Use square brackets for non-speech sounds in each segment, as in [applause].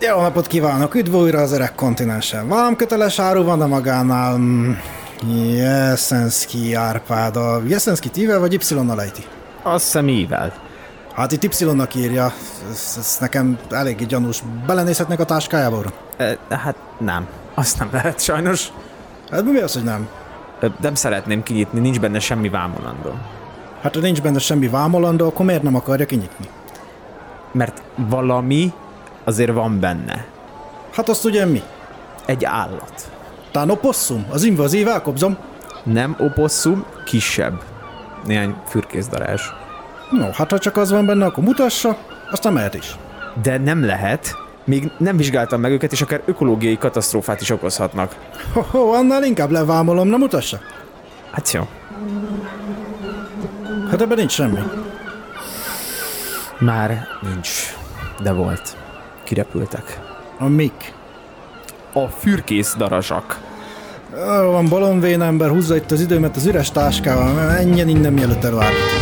Jó napot kívánok, üdv újra az öreg kontinensen. Vámköteles áru van a magánál. Mm, Jeszenszki Árpád. A Jeszenszki tível vagy Y-nal ejti? Azt hiszem ível. Hát itt Y-nak írja. Ez, ez nekem eléggé gyanús. Belenézhetnek a táskájába, uram? E, hát nem. Azt nem lehet sajnos. Hát mi az, hogy nem? E, nem szeretném kinyitni, nincs benne semmi vámolandó. Hát ha nincs benne semmi vámolandó, akkor miért nem akarja kinyitni? Mert valami azért van benne. Hát azt ugye mi? Egy állat. Tán oposszum? Az invazív elkobzom? Nem oposszum, kisebb. Néhány fürkészdarázs. No, hát ha csak az van benne, akkor mutassa, aztán mehet is. De nem lehet. Még nem vizsgáltam meg őket, és akár ökológiai katasztrófát is okozhatnak. Ho, ho annál inkább levámolom, nem mutassa? Hát jó. Hát ebben nincs semmi. Már nincs. De volt. Kirepültek. A mik? A fürkész darazsak. Arra van balonvén ember, húzza itt az időmet az üres táskával, menjen innen mielőtt revolution.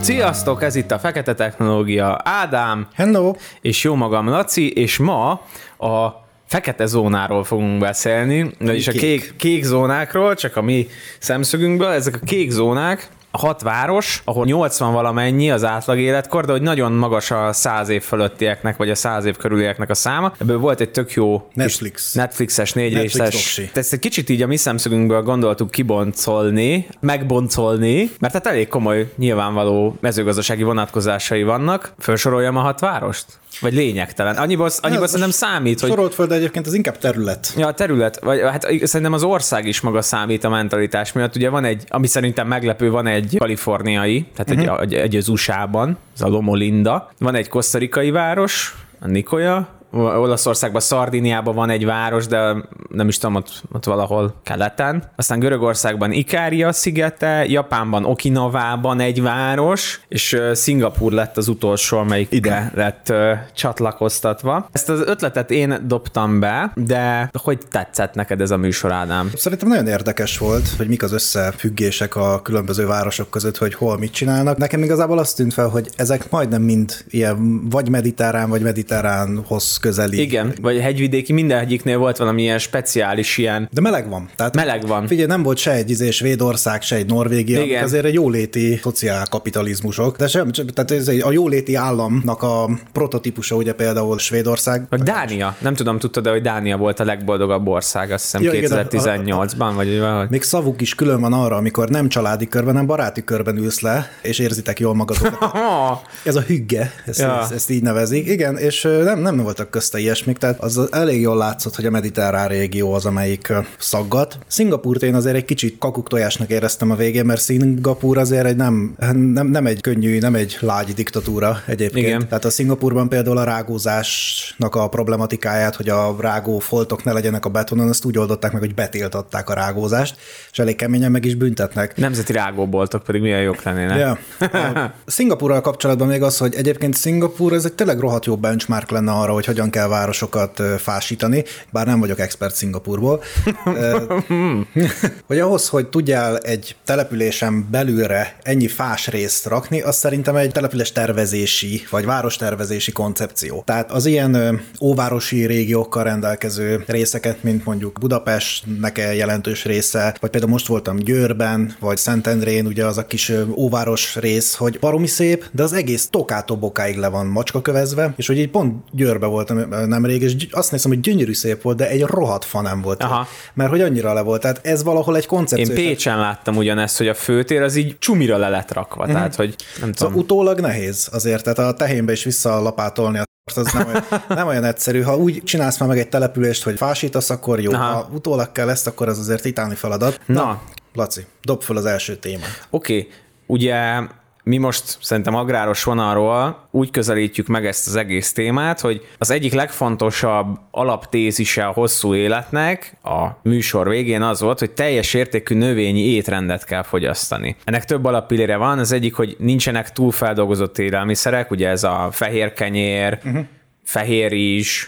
Sziasztok, ez itt a Fekete Technológia. Ádám Hello! és jó magam Laci, és ma a fekete zónáról fogunk beszélni, vagyis a Kék. kék, zónákról, csak a mi szemszögünkből. Ezek a kék zónák, a hat város, ahol 80 valamennyi az átlag életkor, de hogy nagyon magas a 100 év fölöttieknek, vagy a 100 év körülieknek a száma. Ebből volt egy tök jó Netflix. Netflixes, négy Netflix részes. Ezt egy kicsit így a mi szemszögünkből gondoltuk kiboncolni, megboncolni, mert hát elég komoly, nyilvánvaló mezőgazdasági vonatkozásai vannak. Felsoroljam a hat várost? Vagy lényegtelen? Annyiból, annyiból Ez most számít, hogy Sorolt föld egyébként az inkább terület. Ja, a terület, vagy hát szerintem az ország is maga számít a mentalitás miatt. Ugye van egy, ami szerintem meglepő, van egy kaliforniai, tehát uh-huh. egy, egy, egy az USA-ban, az a Loma Linda. Van egy kosztarikai város, a Nicoya, Olaszországban, Szardiniában van egy város, de nem is tudom, ott, ott valahol keleten. Aztán Görögországban Ikária szigete, Japánban Okinawában egy város, és Szingapur lett az utolsó, amelyik ide lett ö, csatlakoztatva. Ezt az ötletet én dobtam be, de hogy tetszett neked ez a műsor, Ádám? Szerintem nagyon érdekes volt, hogy mik az összefüggések a különböző városok között, hogy hol mit csinálnak. Nekem igazából azt tűnt fel, hogy ezek majdnem mind ilyen vagy mediterrán, vagy mediterránhoz közeli. Igen, vagy hegyvidéki, minden egyiknél volt valami ilyen speciális ilyen De meleg van. Tehát Meleg van. Figyelj, nem volt se egy izé Svédország, se egy Norvégia, Igen. azért egy jóléti szociálkapitalizmusok, de sem, tehát ez egy- a jóléti államnak a prototípusa ugye például Svédország. Vagy Dánia. Nem tudom, tudtad, de hogy Dánia volt a legboldogabb ország, azt hiszem Ja, igen, a- 2018-ban, vagy valahogy. Még szavuk is külön van arra, amikor nem családi körben, hanem baráti körben ülsz le, és érzitek jól magatokat. [laughs] Ez a hügge, ezt, Ja. ezt, ezt így nevezik. Igen, és nem, nem voltak közte ilyesmik, tehát az elég jól látszott, hogy a mediterrán régió az, amelyik szaggat. Szingapúrt én azért egy kicsit kakuktojásnak éreztem a végén, mert Szingapúr azért egy nem, nem, nem egy könnyű, nem egy lágy diktatúra egyébként. Igen. Tehát a Szingapurban például a rágózásnak a problematikáját, hogy a rágó foltok ne legyenek a betonon, azt úgy oldották meg, hogy betiltották a rágózást, és elég keményen meg is büntetnek. nemzeti rágóboltok pedig milyen jók lennének. Ja. [laughs] Szingapúrral kapcsolatban még az, hogy egyébként Szingapúr ez egy tényleg rohadt jó benchmark lenne arra, hogy hogyan kell városokat fásítani, bár nem vagyok expert Szingapúrból. Ö, [laughs] hogy ahhoz, hogy tudjál egy településen belülre ennyi fás részt rakni, az szerintem egy település tervezési, vagy várostervezési koncepció. Tehát az ilyen óvárosi régiókkal rendelkező részeket, mint mondjuk Budapestnek jelentős része, vagy például most voltam Győrben, vagy Szentendrén, ugye az a kis óváros rész, hogy baromi szép, de az egész tokától bokáig le van macska kövezve, és hogy így pont Győrbe voltam ö, nemrég, és azt nézem, hogy gyönyörű szép volt, de egy rohadt fa nem volt. Aha. Mert hogy annyira le volt. Tehát ez valahol egy Én koncepció. Pécsen láttam ugyanezt, hogy a főtér az így csumira le lett rakva, Mhm. tehát hogy nem Szóval tudom. utólag nehéz azért, tehát a tehénbe is visszalapátolni a az nem olyan, [laughs] nem olyan egyszerű. Ha úgy csinálsz már meg egy települést, hogy fásítasz, akkor jó. Aha. Ha utólag kell ezt, akkor az azért titáni feladat. Na. Laci, dob fel az első témát. Oké, okay. ugye mi most szerintem agráros vonalról úgy közelítjük meg ezt az egész témát, hogy az egyik legfontosabb alaptézise a hosszú életnek a műsor végén az volt, hogy teljes értékű növényi étrendet kell fogyasztani. Ennek több alappillére van, az egyik, hogy nincsenek túlfeldolgozott élelmiszerek, ugye ez a fehér kenyér, uh-huh. fehér rizs,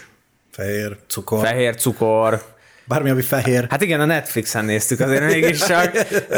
Fehér, cukor. fehér cukor, Bármi, ami fehér. Hát igen, a Netflixen néztük azért mégis csak,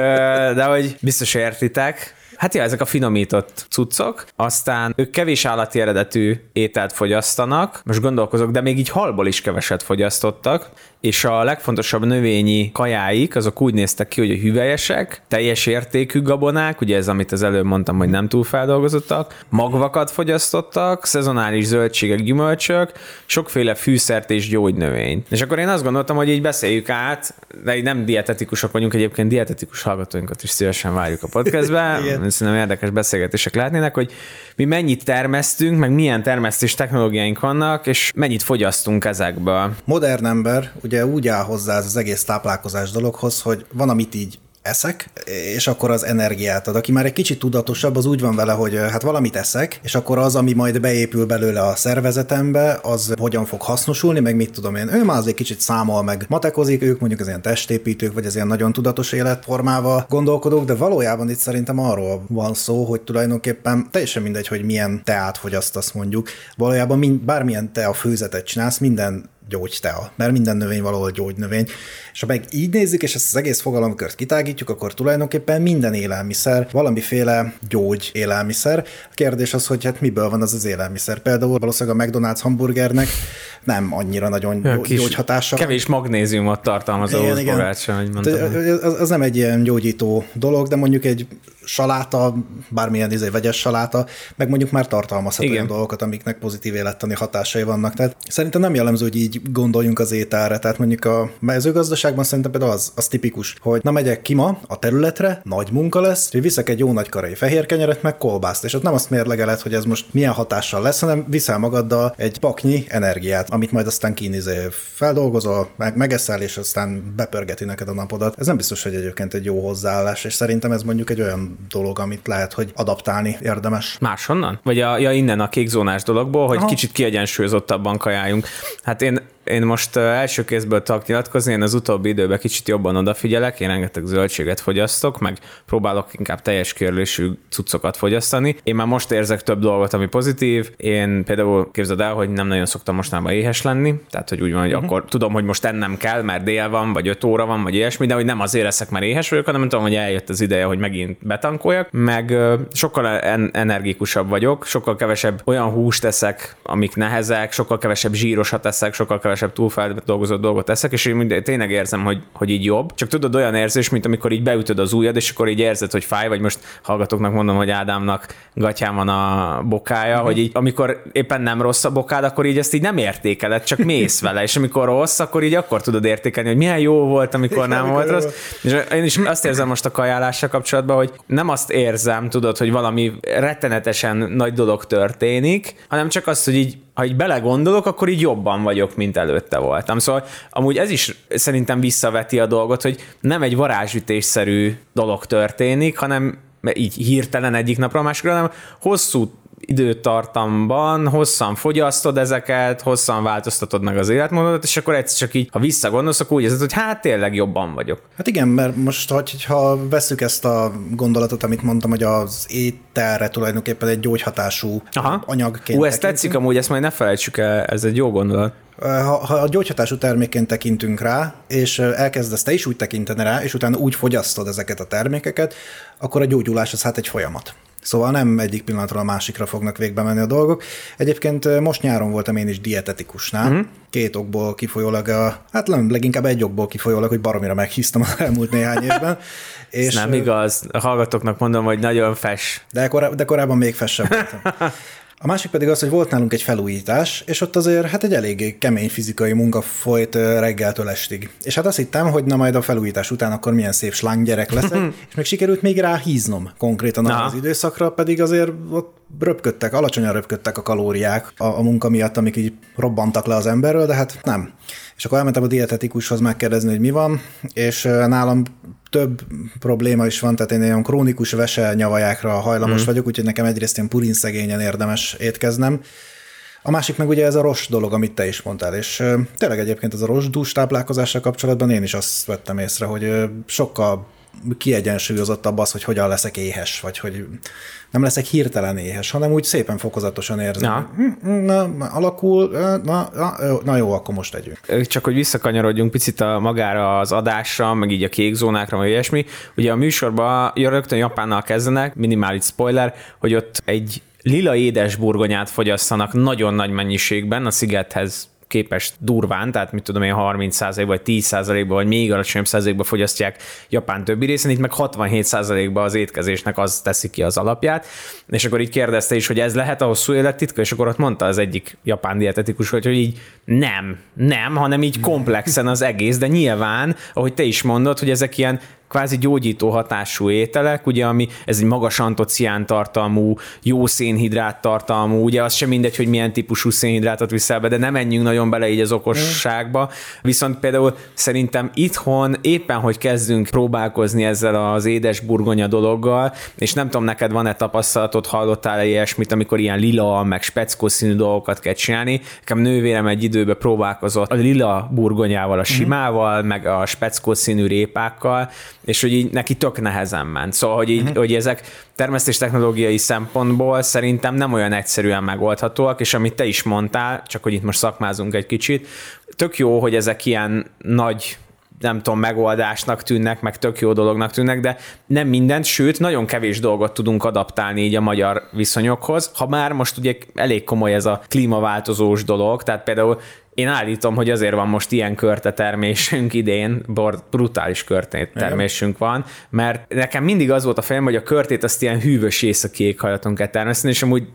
[laughs] de hogy biztos értitek. Hát ja, ezek a finomított cuccok, aztán ők kevés állati eredetű ételt fogyasztanak, most gondolkozok, de még így halból is keveset fogyasztottak, és a legfontosabb növényi kajáik, azok úgy néztek ki, hogy a hüvelyesek, teljes értékű gabonák, ugye ez, amit az előbb mondtam, hogy nem túl feldolgozottak, magvakat fogyasztottak, szezonális zöldségek, gyümölcsök, sokféle fűszert és gyógynövényt. És akkor én azt gondoltam, hogy így beszéljük át, de így nem dietetikusok vagyunk, egyébként dietetikus hallgatóinkat is szívesen várjuk a podcastbe, Igen. szerintem érdekes beszélgetések lehetnének, hogy mi mennyit termesztünk, meg milyen termesztés technológiáink vannak, és mennyit fogyasztunk ezekből. Modern ember ugye úgy áll hozzá ez az egész táplálkozás dologhoz, hogy van, amit így eszek, és akkor az energiát ad. Aki már egy kicsit tudatosabb, az úgy van vele, hogy hát valamit eszek, és akkor az, ami majd beépül belőle a szervezetembe, az hogyan fog hasznosulni, meg mit tudom én. Ő már azért kicsit számol, meg matekozik, ők mondjuk az ilyen testépítők, vagy az ilyen nagyon tudatos életformával gondolkodók, de valójában itt szerintem arról van szó, hogy tulajdonképpen teljesen mindegy, hogy milyen teát fogyasztasz mondjuk. Valójában mind, bármilyen tea főzetet csinálsz, minden gyógytea, mert minden növény valahol gyógynövény. És ha meg így nézzük, és ezt az egész fogalomkört kitágítjuk, akkor tulajdonképpen minden élelmiszer valamiféle gyógy élelmiszer. A kérdés az, hogy hát miből van az az élelmiszer. Például valószínűleg a McDonald's hamburgernek nem annyira nagyon Ja, gyógyhatása. Kevés magnéziumot tartalmazó Igen, igen. húsbogácsa, hogy mondtam. Az, az nem egy ilyen gyógyító dolog, de mondjuk egy saláta, bármilyen izé, vegyes saláta, meg mondjuk már tartalmazhat Igen. olyan dolgokat, amiknek pozitív élettani hatásai vannak. Tehát szerintem nem jellemző, hogy így gondoljunk az ételre. Tehát mondjuk a mezőgazdaságban szerintem például az, az tipikus, hogy na megyek ki ma a területre, nagy munka lesz, hogy viszek egy jó nagy karai fehér kenyeret, meg kolbászt, és ott nem azt mérlegeled, hogy ez most milyen hatással lesz, hanem viszel magaddal egy paknyi energiát, amit majd aztán kínizé feldolgozol, meg megeszel, és aztán bepörgeti neked a napodat. Ez nem biztos, hogy egyébként egy jó hozzáállás, és szerintem ez mondjuk egy olyan dolog, amit lehet, hogy adaptálni érdemes. Máshonnan? Vagy a, ja, innen a kékzónás dologból, hogy Aha. kicsit kiegyensúlyozottabban kajáljunk. Hát én, én most első kézből tudok nyilatkozni, én az utóbbi időben kicsit jobban odafigyelek, én rengeteg zöldséget fogyasztok, meg próbálok inkább teljes körlésű cuccokat fogyasztani. Én már most érzek több dolgot, ami pozitív. Én például képzeld el, hogy nem nagyon szoktam mostanában éhes lenni, tehát hogy úgy van, hogy uh-huh. akkor tudom, hogy most ennem kell, mert dél van, vagy 5 óra van, vagy ilyesmi, de hogy nem azért leszek, mert éhes vagyok, hanem tudom, hogy eljött az ideje, hogy megint betankoljak, meg sokkal en- energikusabb vagyok, sokkal kevesebb olyan húst eszek, amik nehezek, sokkal kevesebb zsírosat eszek, sokkal kevesebb túlfeldolgozott dolgot eszek, és én tényleg érzem, hogy, hogy így jobb. Csak tudod, olyan érzés, mint amikor így beütöd az ujjad, és akkor így érzed, hogy fáj, vagy most hallgatóknak mondom, hogy Ádámnak gatyán van a bokája, uh-huh. hogy így amikor éppen nem rossz a bokád, akkor így ezt így nem értékeled, csak [laughs] mész vele, és amikor rossz, akkor így akkor tudod értékelni, hogy milyen jó volt, amikor nem amikor volt rossz. És én is azt érzem most a kajálással kapcsolatban, hogy nem azt érzem, tudod, hogy valami rettenetesen nagy dolog történik, hanem csak azt, hogy így ha így belegondolok, akkor így jobban vagyok, mint előtte voltam. Szóval amúgy ez is szerintem visszaveti a dolgot, hogy nem egy varázsütésszerű dolog történik, hanem így hirtelen egyik napra a másikra, hanem hosszú időtartamban hosszan fogyasztod ezeket, hosszan változtatod meg az életmódodat, és akkor egyszer csak így, ha visszagondolsz, akkor úgy érzed, hogy hát tényleg jobban vagyok. Hát igen, mert most, hogy- ha veszük ezt a gondolatot, amit mondtam, hogy az ételre tulajdonképpen egy gyógyhatású Aha. anyagként Ú, ezt tekintünk. tetszik amúgy, ezt majd ne felejtsük el, ez egy jó gondolat. Ha, ha a gyógyhatású termékként tekintünk rá, és elkezdesz te is úgy tekinteni rá, és utána úgy fogyasztod ezeket a termékeket, akkor a gyógyulás az hát egy folyamat. Szóval nem egyik pillanatról a másikra fognak végbe menni a dolgok. Egyébként most nyáron voltam én is dietetikusnál, uh-huh. két okból kifolyólag, a, hát nem, leginkább egy okból kifolyólag, hogy baromira meghíztam az elmúlt néhány évben. [laughs] És nem igaz, a hallgatóknak mondom, hogy nagyon fes. de, korá- de korábban még fessebb voltam. [laughs] A másik pedig az, hogy volt nálunk egy felújítás, és ott azért hát egy eléggé kemény fizikai munka folyt reggeltől estig. És hát azt hittem, hogy na majd a felújítás után akkor milyen szép slanggyerek leszek, [laughs] és még sikerült még rá híznom konkrétan Aha. az időszakra, pedig azért ott röpködtek, alacsonyan röpködtek a kalóriák a, a munka miatt, amik így robbantak le az emberről, de hát nem. És akkor elmentem a dietetikushoz megkérdezni, hogy mi van, és nálam több probléma is van, tehát én ilyen krónikus vese nyavajákra hajlamos mm. vagyok, úgyhogy nekem egyrészt ilyen purin szegényen érdemes étkeznem. A másik meg ugye ez a rossz dolog, amit te is mondtál, és tényleg egyébként ez a rossz dús táplálkozással kapcsolatban én is azt vettem észre, hogy sokkal kiegyensúlyozottabb az, hogy hogyan leszek éhes, vagy hogy nem leszek hirtelen éhes, hanem úgy szépen fokozatosan érzem. Na. Na, na alakul, na, na, na jó, akkor most tegyünk. Csak hogy visszakanyarodjunk picit a magára az adásra, meg így a kék zónákra, vagy ilyesmi. Ugye a műsorban ja, rögtön Japánnal kezdenek, minimális spoiler, hogy ott egy lila édesburgonyát fogyasszanak nagyon nagy mennyiségben a szigethez képest durván, tehát mit tudom én 30% vagy 10% ba vagy még alacsonyabb százalékba fogyasztják Japán többi részén, itt meg 67% ba az étkezésnek az teszi ki az alapját, és akkor így kérdezte is, hogy ez lehet a hosszú élettitka, és akkor ott mondta az egyik japán dietetikus, hogy, hogy így nem, nem, hanem így komplexen az egész, de nyilván, ahogy te is mondod, hogy ezek ilyen kvázi gyógyító hatású ételek, ugye, ami ez egy magas antocián tartalmú, jó szénhidrát tartalmú, ugye az sem mindegy, hogy milyen típusú szénhidrátot viszel be, de nem menjünk nagyon bele így az okosságba. Viszont például szerintem itthon éppen, hogy kezdünk próbálkozni ezzel az édes burgonya dologgal, és nem tudom, neked van-e tapasztalatod, hallottál-e ilyesmit, amikor ilyen lila, meg speckó színű dolgokat kell csinálni. Nekem nővérem egy időbe próbálkozott a lila burgonyával, a simával, meg a speckó színű répákkal, és hogy így neki tök nehezen ment. Szóval, hogy, így, uh-huh. hogy ezek termesztés technológiai szempontból szerintem nem olyan egyszerűen megoldhatóak, és amit te is mondtál, csak hogy itt most szakmázunk egy kicsit, tök jó, hogy ezek ilyen nagy nem tudom, megoldásnak tűnnek, meg tök jó dolognak tűnnek, de nem mindent, sőt, nagyon kevés dolgot tudunk adaptálni így a magyar viszonyokhoz. Ha már most ugye elég komoly ez a klímaváltozós dolog, tehát például én állítom, hogy azért van most ilyen körte termésünk idén, brutális körtét termésünk van, mert nekem mindig az volt a fejem, hogy a körtét azt ilyen hűvös északi éghajlaton kell termeszteni, és amúgy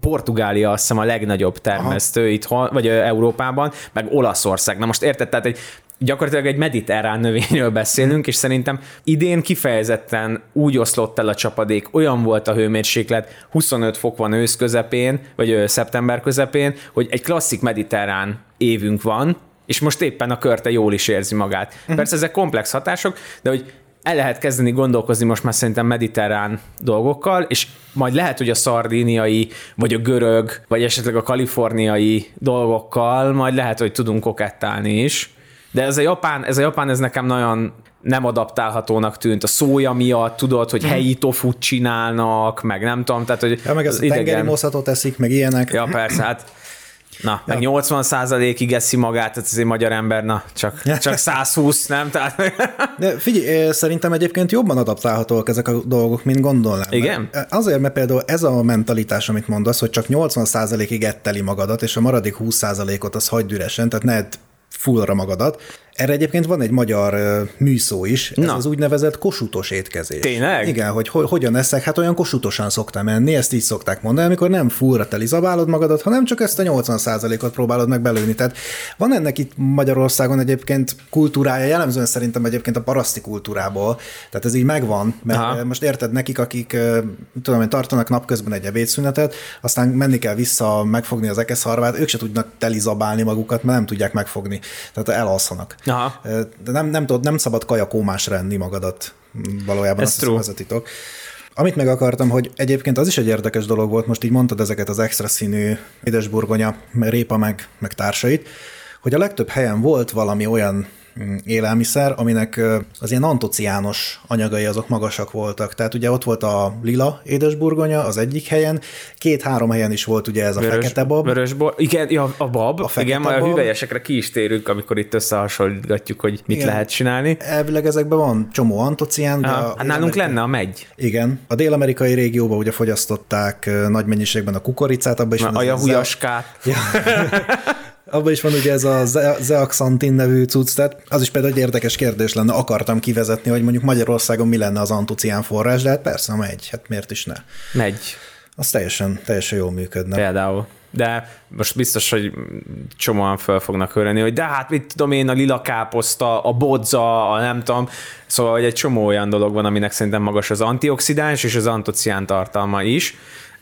Portugália azt hiszem a legnagyobb termesztő Aha. itthon, vagy Európában, meg Olaszország. Na most érted, tehát egy gyakorlatilag egy mediterrán növényről beszélünk, és szerintem idén kifejezetten úgy oszlott el a csapadék, olyan volt a hőmérséklet, 25 fok van ősz közepén, vagy szeptember közepén, hogy egy klasszik mediterrán évünk van, és most éppen a körte jól is érzi magát. Uh-huh. Persze ezek komplex hatások, de hogy el lehet kezdeni gondolkozni most már szerintem mediterrán dolgokkal, és majd lehet, hogy a szardíniai, vagy a görög, vagy esetleg a kaliforniai dolgokkal majd lehet, hogy tudunk kokettálni is. De ez a japán, ez a japán, ez nekem nagyon nem adaptálhatónak tűnt. A szója miatt, tudod, hogy helyi tofut csinálnak, meg nem tudom, tehát, hogy ja, meg az idegen... tengeri moszatot eszik, meg ilyenek. Ja, persze, hát Na, meg ja. 80 százalékig eszi magát, tehát ez egy magyar ember, na, csak, csak 120, nem? Tehát... De figyelj, szerintem egyébként jobban adaptálhatóak ezek a dolgok, mint gondolnám. Igen? Azért, mert például ez a mentalitás, amit mondasz, hogy csak 80 százalékig etteli magadat, és a maradék 20 százalékot az hagyd üresen, tehát ne fullra magadat. Erre egyébként van egy magyar műszó is, ez Na. az úgynevezett kosutos étkezés. Tényleg? Igen, hogy ho- hogyan eszek, hát olyan kosutosan szoktam enni, ezt így szokták mondani, amikor nem fullra teli zabálod magadat, hanem csak ezt a 80%-ot próbálod meg belőni. Tehát van ennek itt Magyarországon egyébként kultúrája, jellemzően szerintem egyébként a paraszti kultúrából, tehát ez így megvan, mert Aha. most érted nekik, akik tudom hogy tartanak napközben egy ebédszünetet, aztán menni kell vissza megfogni az ekeszharvát, ők se tudnak telizabálni magukat, mert nem tudják megfogni. Tehát elalszanak. Aha. De nem, nem, tudod, nem szabad kajakómásra enni magadat valójában. Ez true. Ez a titok. Amit meg akartam, hogy egyébként az is egy érdekes dolog volt, most így mondtad ezeket az extra színű édesburgonya, répa meg, meg társait, hogy a legtöbb helyen volt valami olyan élelmiszer, aminek az ilyen antociános anyagai azok magasak voltak. Tehát ugye ott volt a lila édesburgonya az egyik helyen, két-három helyen is volt ugye ez a vörös, fekete bab. Vörös bor, igen, ja, a bab, a igen, majd a hüvelyesekre ki is térünk, amikor itt összehasonlítgatjuk, hogy mit igen. lehet csinálni. Elvileg ezekben van csomó antocián. De a, hát nálunk lenne a megy. Igen. A dél-amerikai régióban ugye fogyasztották nagy mennyiségben a kukoricát, abban is Na, van a jahujaskát. Ja. [laughs] Abban is van ugye ez a zeaxantin nevű cucc, tehát az is például egy érdekes kérdés lenne, akartam kivezetni, hogy mondjuk Magyarországon mi lenne az antocián forrás, de hát persze megy, hát miért is ne. Megy. Az teljesen, teljesen jól működne. Például. De most biztos, hogy csomóan föl fognak hörni, hogy de hát mit tudom én, a lila káposzta, a bodza, a nem tudom. Szóval hogy egy csomó olyan dolog van, aminek szerintem magas az antioxidáns és az antocián tartalma is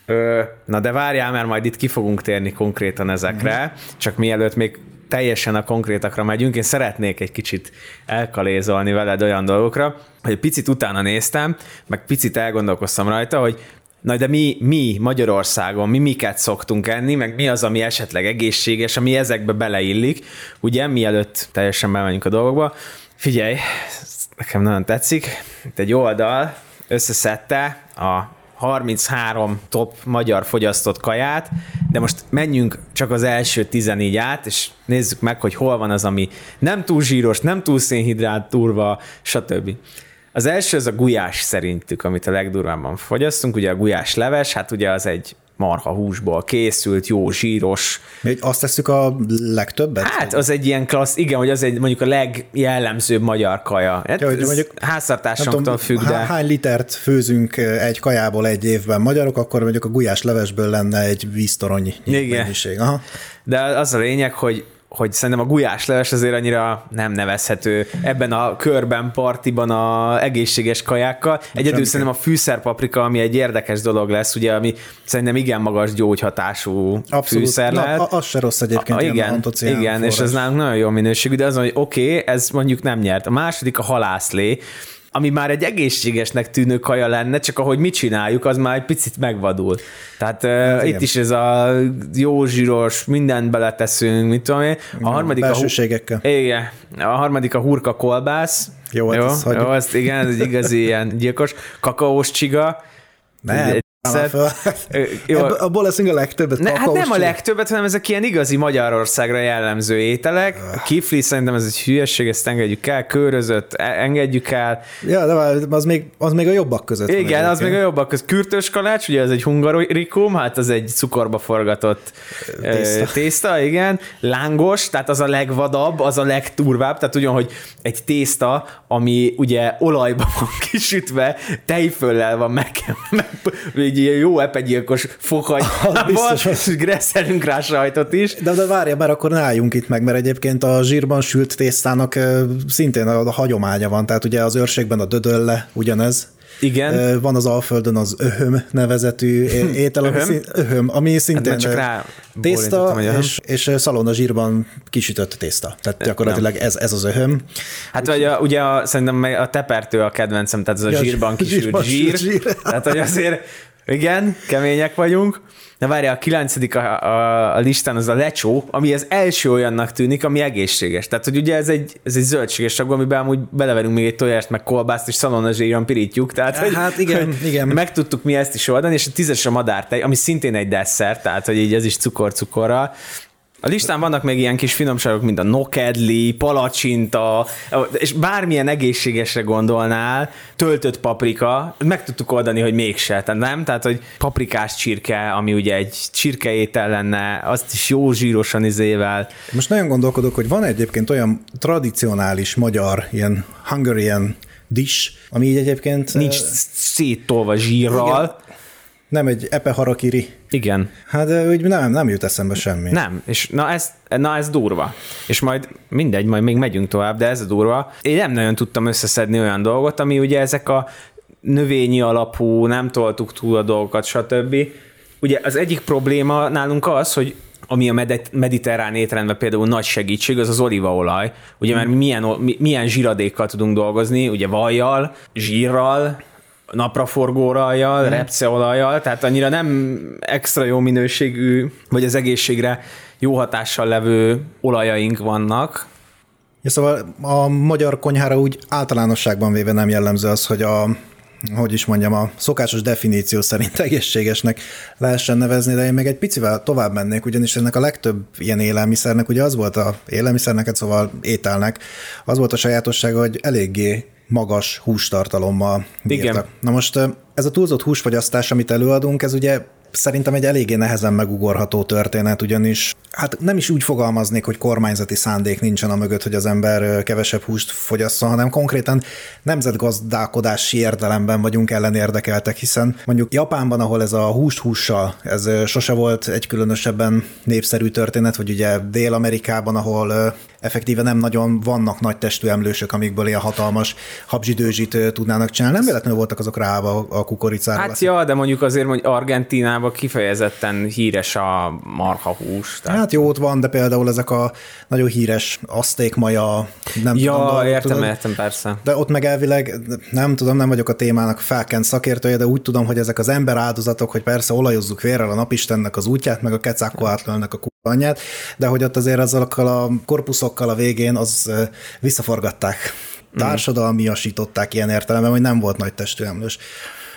Ö, na de várjál, mert majd itt ki fogunk térni konkrétan ezekre, mm-hmm. csak mielőtt még teljesen a konkrétakra megyünk, én szeretnék egy kicsit elkalézolni veled olyan dolgokra, hogy picit utána néztem, meg picit elgondolkoztam rajta, hogy Na de mi, mi Magyarországon, mi miket szoktunk enni, meg mi az, ami esetleg egészséges, ami ezekbe beleillik, ugye, mielőtt teljesen bemegyünk a dolgokba, Figyelj, nekem nagyon tetszik. Itt egy oldal összeszedte a 33 top magyar fogyasztott kaját, de most menjünk csak az első 14 át, és nézzük meg, hogy hol van az, ami nem túl zsíros, nem túl szénhidrát turva, stb. Az első az a gulyás szerintük, amit a legdurvábban fogyasztunk, ugye a gulyás leves, hát ugye az egy marha húsból készült, jó, zsíros. Még azt tesszük a legtöbbet? Hát az egy ilyen klassz, igen, hogy az egy mondjuk a legjellemzőbb magyar kaja. Hát Ja, hogy mondjuk- háztartásunktól függ, há- de... Hány litert főzünk egy kajából egy évben magyarok, akkor mondjuk a gulyás levesből lenne egy víztorony Igen. mennyiség. Aha. De az a lényeg, hogy hogy szerintem a gulyásleves azért annyira nem nevezhető ebben a körben, partiban a egészséges kajákkal. Egyedül semmiképp. szerintem a fűszerpaprika, ami egy érdekes dolog lesz, ugye, ami szerintem igen magas gyógyhatású Abszolút. fűszer Na, lehet. az se rossz egyébként, A, igen, igen és ez nálunk nagyon jó minőségű, de az, hogy oké, okay, ez mondjuk nem nyert. A második a halászlé, ami már egy egészségesnek tűnő kaja lenne, csak ahogy mi csináljuk, az már egy picit megvadul. Tehát uh, itt is ez a jó zsíros, mindent beleteszünk, mit tudom én. A harmadik a, Belsőségekkel. igen, a harmadik a hurka kolbász. Jó, hát jó, hagyjuk. jó azt igen, ez egy igazi [laughs] ilyen gyilkos. Kakaós csiga. Nem, Jó. Abból leszünk a legtöbbet. Ne, hát nem a legtöbbet, hanem ezek ilyen igazi Magyarországra jellemző ételek. A kifli szerintem ez egy hülyeség, ezt engedjük el, körözött, e- engedjük el. Ja, de az még, az még a jobbak között Igen, az még a jobbak köz. Kürtös kalács, ugye ez egy hungarikum, hát az egy cukorba forgatott tészta. Tészta. tészta, igen. Lángos, tehát az a legvadabb, az a legturvább, tehát ugyan, hogy egy tészta, ami ugye olajban [laughs] van kisütve, tejföllel van meg, meg egy ilyen jó epegyilkos fokhagymával, [laughs] biztos, és gresszelünk rá sajtot is. De, de várja, mert akkor ne álljunk itt meg, mert egyébként a zsírban sült tésztának szintén a, a hagyománya van, tehát ugye az őrségben a dödölle ugyanez. Igen. Van az Alföldön az öhöm nevezetű [laughs] étel, ami, Öhöm? szín, öhöm, ami szintén már csak rá tészta és, és szalonna zsírban kisütött tészta. Tehát gyakorlatilag ez, ez az öhöm. Hát vagy a, ugye a, szerintem a tepertő a kedvencem, tehát ez a Ja, zsírban kisült zsírban zsír. zsír. Tehát, hogy azért, igen, kemények vagyunk. De várja, a kilencedik a, a, a listán az a lecsó, ami az első olyannak tűnik, ami egészséges. Tehát, hogy ugye ez egy, ez egy zöldséges sagu, amiben amúgy beleverünk még egy tojást, meg kolbászt, és szalonnazsíron pirítjuk. Tehát, hogy, Hát igen, hogy igen. Meg tudtuk mi ezt is oldani, és a tízes a madártej, ami szintén egy desszert, tehát, hogy így ez is cukor-cukorral. A listán vannak még ilyen kis finomságok, mint a nokedli, palacsinta, és bármilyen egészségesre gondolnál, töltött paprika, meg tudtuk oldani, hogy mégse, tehát nem? Tehát, hogy paprikás csirke, ami ugye egy csirkeétel lenne, azt is jó zsírosan izével. Most nagyon gondolkodok, hogy van egyébként olyan tradicionális magyar, ilyen Hungarian dish, ami így egyébként Nincs széttolva zsírral. Nem egy epe harakiri. Igen. Hát úgy nem, nem jut eszembe semmi. Nem, és na ez, na ez durva. És majd mindegy, majd még megyünk tovább, de ez a durva. Én nem nagyon tudtam összeszedni olyan dolgot, ami ugye ezek a növényi alapú, nem toltuk túl a dolgokat, stb. Ugye az egyik probléma nálunk az, hogy ami a med- mediterrán étrendben például nagy segítség, az az olívaolaj. Ugye mert mi milyen, milyen zsíradékkal tudunk dolgozni, ugye vajjal, zsírral, napraforgórajjal, mm. repceolajjal, tehát annyira nem extra jó minőségű, vagy az egészségre jó hatással levő olajaink vannak. Ja, szóval a magyar konyhára úgy általánosságban véve nem jellemző az, hogy a hogy is mondjam, a szokásos definíció szerint [laughs] egészségesnek lehessen nevezni, de én még egy picivel tovább mennék, ugyanis ennek a legtöbb ilyen élelmiszernek, ugye az volt a élelmiszernek, hát szóval ételnek, az volt a sajátossága, hogy eléggé magas hústartalommal bírtak. Igen. Na most ez a túlzott húsfogyasztás, amit előadunk, ez ugye szerintem egy eléggé nehezen megugorható történet, ugyanis hát nem is úgy fogalmaznék, hogy kormányzati szándék nincsen a mögött, hogy az ember kevesebb húst fogyasszon, hanem konkrétan nemzetgazdálkodási értelemben vagyunk ellen érdekeltek, hiszen mondjuk Japánban, ahol ez a húst hússal, ez sose volt egy különösebben népszerű történet, vagy ugye Dél-Amerikában, ahol effektíve nem nagyon vannak nagy testű emlősök, amikből ilyen hatalmas habzsidőzsit tudnának csinálni. Nem véletlenül voltak azok ráva a kukoricára. Hát ja, de mondjuk azért, hogy Argentínában kifejezetten híres a marhahús. Tehát... Hát jó, ott van, de például ezek a nagyon híres aszték maja, nem ja, tudom, értem, tudod? értem, persze. De ott meg elvileg, nem tudom, nem vagyok a témának felkent szakértője, de úgy tudom, hogy ezek az ember áldozatok, hogy persze olajozzuk vérrel a napistennek az útját, meg a kecákkó átlölnek a anyját, de hogy ott azért azokkal a korpuszokkal a végén az visszaforgatták társadalmiasították ilyen értelemben, hogy nem volt nagy testű emlős.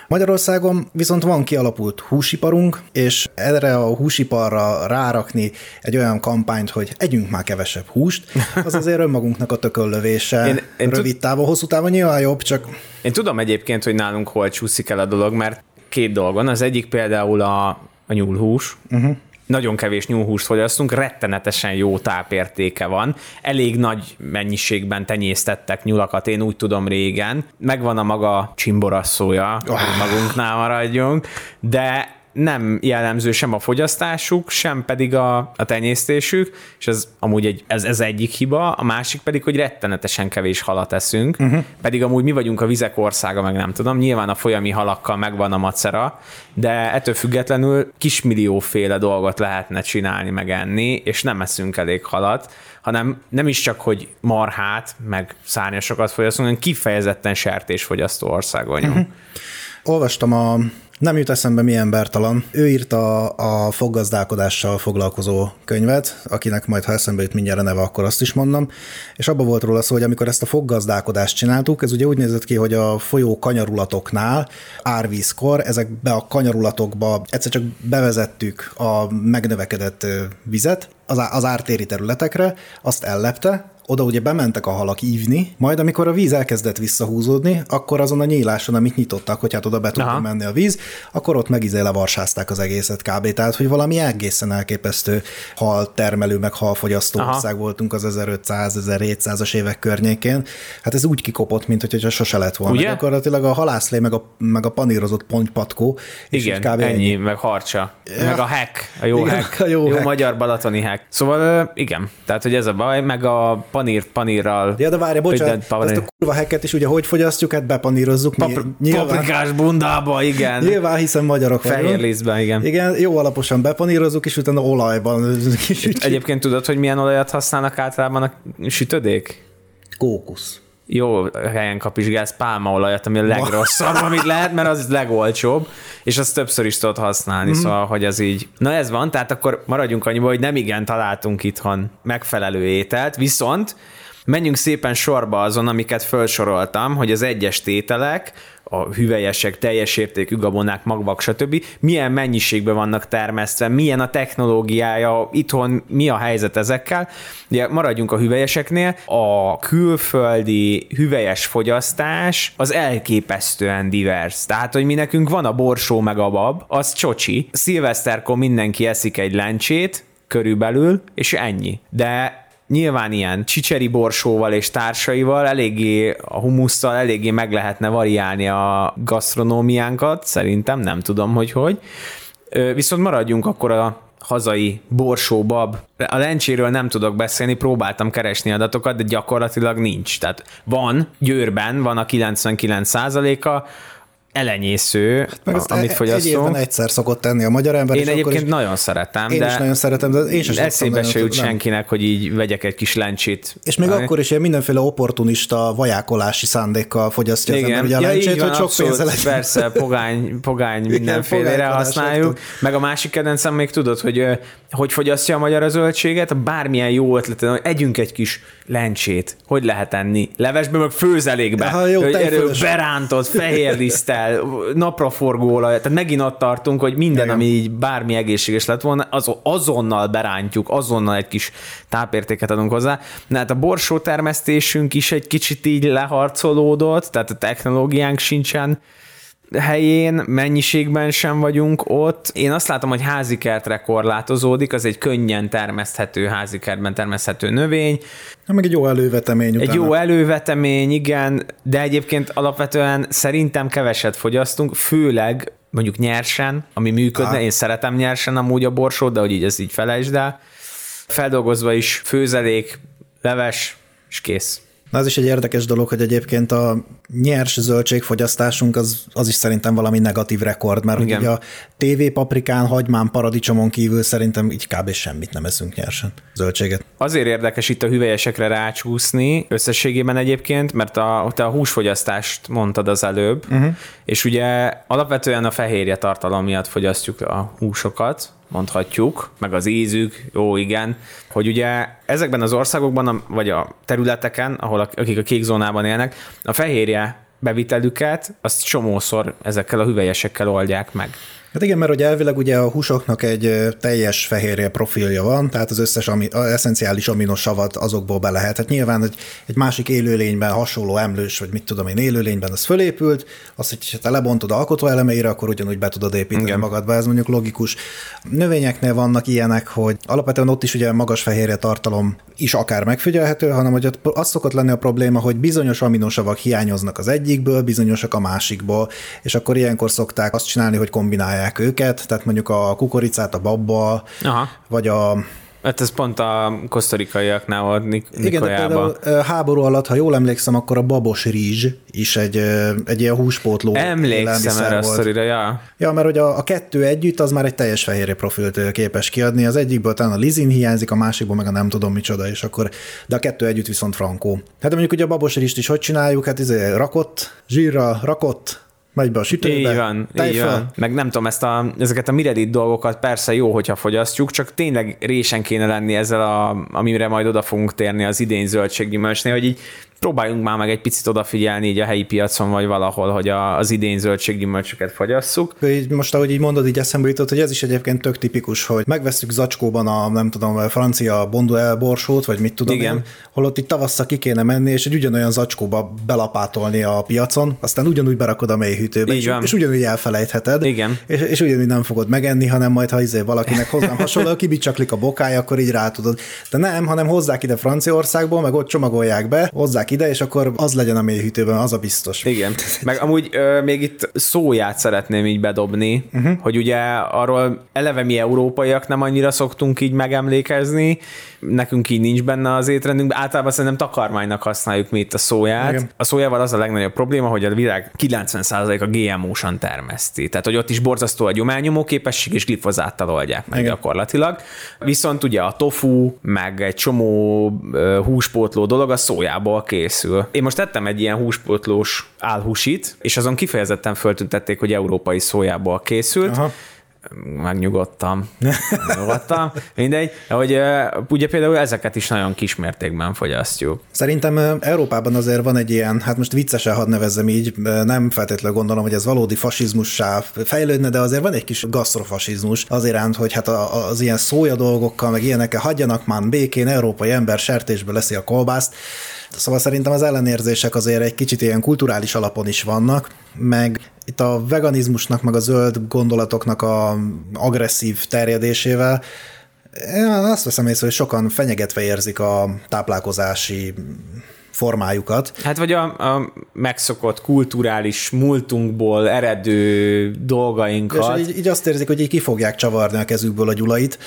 Magyarországon viszont van kialapult húsiparunk, és erre a húsiparra rárakni egy olyan kampányt, hogy együnk már kevesebb húst, az azért önmagunknak a tököllövése. Én, én rövid távon, hosszú távon nyilván jobb, csak... Én tudom egyébként, hogy nálunk hol csúszik el a dolog, mert két dolgon. Az egyik például a, a nyúlhús. Uh-huh nagyon kevés nyúlhúst fogyasztunk, rettenetesen jó tápértéke van, elég nagy mennyiségben tenyésztettek nyulakat, én úgy tudom régen, megvan a maga csimborasszója, oh. magunknál maradjunk, de nem jellemző sem a fogyasztásuk, sem pedig a, a tenyésztésük, és ez amúgy egy, ez, ez egyik hiba, a másik pedig, hogy rettenetesen kevés halat eszünk, uh-huh. pedig amúgy mi vagyunk a vizek országa, meg nem tudom, nyilván a folyami halakkal megvan a macera, de ettől függetlenül kismillióféle dolgot lehetne csinálni, meg enni, és nem eszünk elég halat, hanem nem is csak, hogy marhát, meg szárnyasokat fogyasztunk, hanem kifejezetten sertésfogyasztó ország vagyunk. Uh-huh. Olvastam a nem jut eszembe mi embertalan. Ő írta a foggazdálkodással foglalkozó könyvet, akinek majd ha eszembe jut mindjárt a neve, akkor azt is mondom. És abba volt róla szó, hogy amikor ezt a foggazdálkodást csináltuk, ez ugye úgy nézett ki, hogy a folyó kanyarulatoknál árvízkor ezekbe a kanyarulatokba egyszer csak bevezettük a megnövekedett vizet az ártéri területekre, azt ellepte, oda ugye bementek a halak ívni, majd amikor a víz elkezdett visszahúzódni, akkor azon a nyíláson, amit nyitottak, hogy hát oda be tudta menni a víz, akkor ott megizé levarsázták az egészet kb. Tehát, hogy valami egészen elképesztő hal termelő, meg halfogyasztó Aha. ország voltunk az 1500-1700-as évek környékén. Hát ez úgy kikopott, mint hogyha sose lett volna. Ugye? Gyakorlatilag a halászlé, meg a, meg a panírozott pontypatkó. Igen, kb. ennyi, meg harcsa. Ja. Meg a hack, a jó igen, hack. A jó, jó hack. magyar balatoni hack. Szóval igen, tehát hogy ez a baj, meg a panír panírral. Ja, de várj, bocsánat, panír. ezt a kurva heket is ugye hogy fogyasztjuk, hát bepanírozzuk. Pap- nyilván, paprikás bundába, igen. Nyilván, hiszen magyarok. Fehér lisztben, igen. Igen, jó alaposan bepanírozzuk, és utána olajban [laughs] Egyébként tudod, hogy milyen olajat használnak általában a sütödék? Kókusz jó helyen kapizsgálsz pálmaolajat, ami a legrosszabb, amit lehet, mert az legolcsóbb, és azt többször is tudod használni, mm. szóval, hogy az így. Na ez van, tehát akkor maradjunk annyiba, hogy nem igen találtunk itthon megfelelő ételt, viszont menjünk szépen sorba azon, amiket felsoroltam, hogy az egyes tételek, a hüvelyesek, teljes értékű gabonák, magvak, stb. milyen mennyiségben vannak termesztve, milyen a technológiája, itthon mi a helyzet ezekkel. Ugye maradjunk a hüvelyeseknél, a külföldi hüvelyes fogyasztás az elképesztően divers. Tehát, hogy mi nekünk van a borsó meg a bab, az csocsi. Szilveszterkor mindenki eszik egy lencsét, körülbelül, és ennyi. De nyilván ilyen csicseri borsóval és társaival eléggé a humusszal eléggé meg lehetne variálni a gasztronómiánkat, szerintem, nem tudom, hogy hogy. Viszont maradjunk akkor a hazai borsóbab. A lencséről nem tudok beszélni, próbáltam keresni adatokat, de gyakorlatilag nincs. Tehát van, Győrben van a 99 a elenyésző, hát meg amit fogyasztunk. Egy évben egyszer szokott tenni a magyar ember. Én egyébként is, nagyon szeretem. Én de is nagyon szeretem, de én sem Eszébe se jut senkinek, hogy így vegyek egy kis lencsét. És még Ami... akkor is ilyen mindenféle opportunista vajákolási szándékkal fogyasztja Igen. az ember ugye a ja, lencsét, hogy sok pénze legyen. Persze, pogány, [laughs] pogány mindenfélére használjuk. Meg a másik kedvencem még tudod, hogy hogy fogyasztja a magyar a zöldséget, bármilyen jó ötlet, hogy együnk egy kis lencsét, hogy lehet enni? Levesbe, meg főzelékbe. Ha, jó, erről berántott, fehér lisztel, napraforgó olaj, tehát megint ott tartunk, hogy minden, Igen. ami így bármi egészséges lett volna, az, azonnal berántjuk, azonnal egy kis tápértéket adunk hozzá. Na hát a borsó termesztésünk is egy kicsit így leharcolódott, tehát a technológiánk sincsen helyén, mennyiségben sem vagyunk ott. Én azt látom, hogy házi kertre korlátozódik, az egy könnyen termeszthető házi kertben termeszthető növény. Na, meg egy jó elővetemény. Utána. Egy jó elővetemény, igen, de egyébként alapvetően szerintem keveset fogyasztunk, főleg mondjuk nyersen, ami működne, Há. én szeretem nyersen amúgy a borsót, de hogy így ez így felejtsd el. Feldolgozva is főzelék, leves, és kész. Na, az is egy érdekes dolog, hogy egyébként a nyers zöldségfogyasztásunk az, az is szerintem valami negatív rekord, mert Igen. ugye a TV paprikán, hagymán, paradicsomon kívül szerintem így kb. semmit nem eszünk nyersen zöldséget. Azért érdekes itt a hüvelyesekre rácsúszni összességében egyébként, mert a, te a húsfogyasztást mondtad az előbb, uh-huh. és ugye alapvetően a fehérje tartalom miatt fogyasztjuk a húsokat, mondhatjuk, meg az ízük, jó, igen, hogy ugye ezekben az országokban, vagy a területeken, ahol akik a kék zónában élnek, a fehérje bevitelüket, azt csomószor ezekkel a hüvelyesekkel oldják meg. Hát igen, mert hogy elvileg ugye a húsoknak egy teljes fehérje profilja van, tehát az összes ami, az eszenciális aminosavat azokból be lehet. Hát nyilván egy, egy másik élőlényben hasonló emlős, vagy mit tudom én, élőlényben az fölépült, azt, hogy te lebontod alkotó elemeire, akkor ugyanúgy be tudod építeni igen. magadba, ez mondjuk logikus. Növényeknél vannak ilyenek, hogy alapvetően ott is ugye magas fehérje tartalom is akár megfigyelhető, hanem hogy az szokott lenni a probléma, hogy bizonyos aminosavak hiányoznak az egyikből, bizonyosak a másikból, és akkor ilyenkor szokták azt csinálni, hogy kombinálják csinálják őket, tehát mondjuk a kukoricát a babba, Aha. vagy a Hát ez pont a kosztorikaiaknál volt Nik- Igen, de például háború alatt, ha jól emlékszem, akkor a babos rizs is egy, egy ilyen húspótló Emlékszem erre a szorira, ja. Ja, mert hogy a, a kettő együtt az már egy teljes fehérje profilt képes kiadni. Az egyikből talán a lizin hiányzik, a másikból meg a nem tudom micsoda, és akkor, de a kettő együtt viszont frankó. Hát mondjuk ugye a babos rizst is hogy csináljuk? Hát izé rakott, zsírra rakott, megy be a sütőbe. Így van, így van. Meg nem tudom, ezt a, ezeket a miredit dolgokat persze jó, hogyha fogyasztjuk, csak tényleg résen kéne lenni ezzel, a, amire majd oda fogunk térni az idén zöldséggyümölcsnél, hogy így próbáljunk már meg egy picit odafigyelni így a helyi piacon, vagy valahol, hogy a, az idén zöldséggyümölcsöket fogyasszuk. Így most, ahogy így mondod, így eszembe jutott, hogy ez is egyébként tök tipikus, hogy megveszünk zacskóban a, nem tudom, a francia bonduel borsót, vagy mit tudom Igen. én, holott itt tavasszal ki kéne menni, és egy ugyanolyan zacskóba belapátolni a piacon, aztán ugyanúgy berakod a mélyhűtőbe, és, és, ugyanúgy elfelejtheted, Igen. És, és ugyanúgy nem fogod megenni, hanem majd, ha izé valakinek hozzám [laughs] hasonló, kibicsaklik a bokája, akkor így rá tudod. De nem, hanem hozzák ide Franciaországból, meg ott csomagolják be, hozzák hozzák ide, és akkor az legyen a mélyhűtőben, az a biztos. Igen. Meg amúgy ö, még itt szóját szeretném így bedobni, uh-huh. hogy ugye arról eleve mi európaiak nem annyira szoktunk így megemlékezni, nekünk így nincs benne az étrendünkben, általában szerintem takarmánynak használjuk mi itt a szóját. Igen. A szójával az a legnagyobb probléma, hogy a világ 90% a GMO-san termeszti. Tehát, hogy ott is borzasztó a gyományomó képesség, és glifozáttal oldják meg Igen. gyakorlatilag. Viszont ugye a tofu, meg egy csomó húspótló dolog a szójából készül. Én most tettem egy ilyen húspótlós álhúsit, és azon kifejezetten föltüntették, hogy európai szójából készült. Aha megnyugodtam, nyugodtam, mindegy, hogy ugye például ezeket is nagyon kismértékben fogyasztjuk. Szerintem Európában azért van egy ilyen, hát most viccesen hadd nevezzem így, nem feltétlenül gondolom, hogy ez valódi fasizmussá fejlődne, de azért van egy kis gasztrofasizmus az iránt, hogy hát az ilyen szója dolgokkal, meg ilyenekkel hagyjanak már békén, európai ember sertésbe leszi a kolbászt, Szóval szerintem az ellenérzések azért egy kicsit ilyen kulturális alapon is vannak, meg itt a veganizmusnak, meg a zöld gondolatoknak a agresszív terjedésével én azt veszem észre, hogy sokan fenyegetve érzik a táplálkozási formájukat. Hát vagy a, a megszokott kulturális múltunkból eredő dolgainkat. És így, így azt érzik, hogy így ki fogják csavarni a kezükből a gyulait.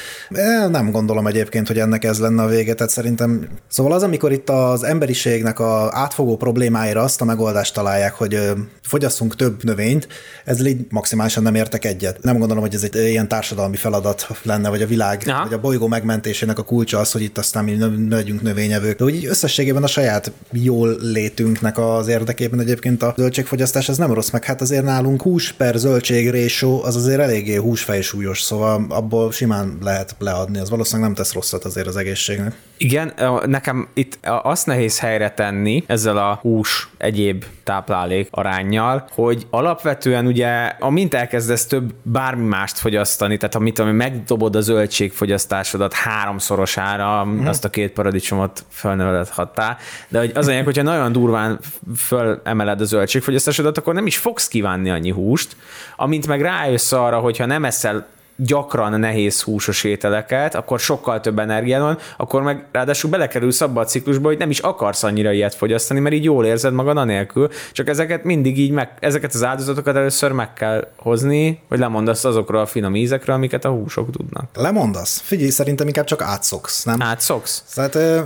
Nem gondolom egyébként, hogy ennek ez lenne a vége, tehát szerintem... Szóval az, amikor itt az emberiségnek a átfogó problémáira azt a megoldást találják, hogy fogyasszunk több növényt, ezzel így maximálisan nem értek egyet. Nem gondolom, hogy ez egy ilyen társadalmi feladat lenne, vagy a világ, Aha. vagy a bolygó megmentésének a kulcsa az, hogy itt aztán mi legyünk növényevők. De úgy összességében a saját jól létünknek az érdekében egyébként a zöldségfogyasztás ez nem rossz, meg hát azért nálunk hús per zöldség résó az azért eléggé húsfejsúlyos, szóval abból simán lehet leadni, az valószínűleg nem tesz rosszat azért az egészségnek. Igen, nekem itt azt nehéz helyre tenni ezzel a hús egyéb táplálék arányjal, hogy alapvetően ugye, amint elkezdesz több bármi mást fogyasztani, tehát amit ami megdobod a zöldségfogyasztásodat háromszorosára, mm. azt a két paradicsomot fölneveledhattál, de hogy az olyan, hogyha nagyon durván fölemeled a zöldségfogyasztásodat, akkor nem is fogsz kívánni annyi húst, amint meg rájössz arra, hogyha nem eszel gyakran nehéz húsos ételeket, akkor sokkal több energiád van, akkor meg ráadásul belekerülsz abba a ciklusba, hogy nem is akarsz annyira ilyet fogyasztani, mert így jól érzed magad anélkül, csak ezeket mindig így meg, ezeket az áldozatokat először meg kell hozni, hogy lemondasz azokról a finom ízekről, amiket a húsok tudnak. Lemondasz? Figyelj, szerintem inkább csak átszoksz, nem? Átszoksz? Tehát, ö...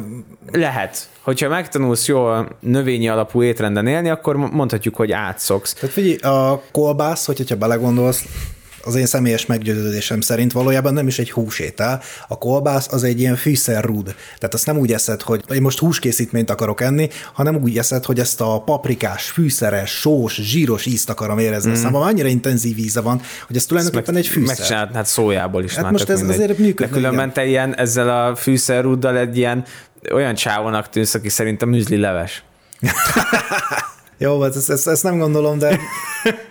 Lehet. Hogyha megtanulsz jól növényi alapú étrenden élni, akkor mondhatjuk, hogy átszoksz. Tehát figyelj, a kolbász, hogyha belegondolsz, az én személyes meggyőződésem szerint valójában nem is egy húsétel. A kolbász az egy ilyen fűszerrúd. Tehát azt nem úgy eszed, hogy én most húskészítményt akarok enni, hanem úgy eszed, hogy ezt a paprikás, fűszeres, sós, zsíros ízt akarom érezni. Mm. Aztán annyira intenzív íze van, hogy ez tulajdonképpen egy fűszer. Megcsinált, hát szójából is Hát már most ez mindegy. azért működne, De különben te ilyen, ezzel a fűszerrúddal egy ilyen olyan csávonak tűnsz, aki szerint a műzli leves. [laughs] Jó, hát ezt, ezt, ezt nem gondolom, de... [laughs]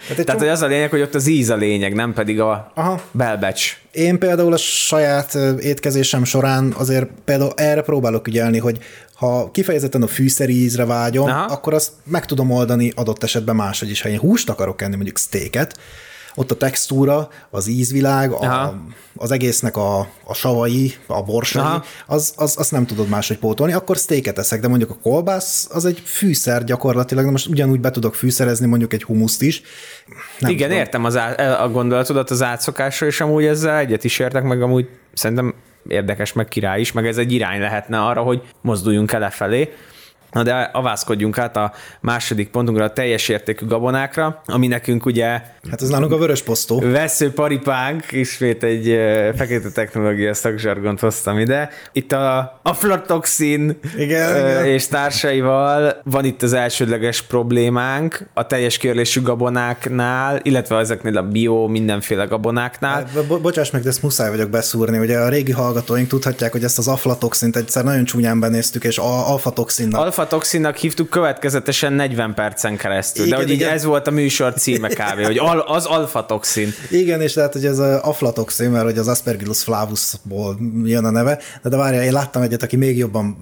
Hát egy Tehát, hogy az a lényeg, hogy ott az íz a lényeg, nem pedig a Aha. belbecs. Én például a saját étkezésem során azért például erre próbálok ügyelni, hogy ha kifejezetten a fűszeri ízre vágyom. Aha. akkor azt meg tudom oldani adott esetben máshogy is. Ha én húst akarok enni, mondjuk steaket, ott a textúra, az ízvilág, a, az egésznek a, a savai, a borsai, Aha. az, az, azt nem tudod máshogy pótolni, akkor steaket eszek, de mondjuk a kolbász az egy fűszer gyakorlatilag, de most ugyanúgy be tudok fűszerezni mondjuk egy humuszt is. Nem Igen, tudom. értem az á, a gondolatodat az átszokásra, és amúgy ezzel egyet is értek, meg amúgy szerintem érdekes, meg király is, meg ez egy irány lehetne arra, hogy mozduljunk el lefelé. Na de avászkodjunk át a második pontunkra, a teljes értékű gabonákra, ami nekünk ugye Hát ez nálunk a vörös posztó. vesző paripánk, ismét egy fekete technológia szakzsargont hoztam ide. Itt a aflatoxin Igen, és társaival van itt az elsődleges problémánk a teljes körlésű gabonáknál, illetve ezeknél a bio mindenféle gabonáknál. Hát, bo- bocsáss meg, de ezt muszáj vagyok beszúrni. Ugye a régi hallgatóink tudhatják, hogy ezt az aflatoxint egyszer nagyon csúnyán benéztük, és a alfatoxinnak. Alfa-toxinnak hívtuk következetesen 40 percen keresztül, Igen, de hogy így igen. ez volt a műsor címe kb., hogy al- az alfa-toxin. Igen, és lehet, hogy ez a aflatoxin, mert hogy az Aspergillus flavusból jön a neve, de, de várjál, én láttam egyet, aki még jobban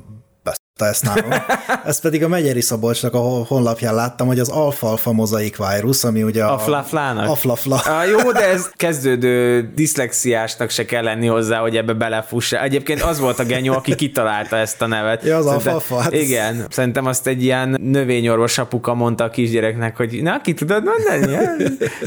beszélte ezt nálam. [laughs] Ezt pedig a Megyeri Szabolcsnak a honlapján láttam, hogy az alfa-alfa mozaik vírus, ami ugye a... Aflaflának? Aflafla. Ah, jó, de ez kezdődő diszlexiásnak se kell lenni hozzá, hogy ebbe belefussa. Egyébként az volt a genyó, aki kitalálta ezt a nevet. Ja, az Szerintem- alfalfa, hát Igen, szerintem azt egy ilyen növényorvos apuka mondta a kisgyereknek, hogy na, ki tudod mondani?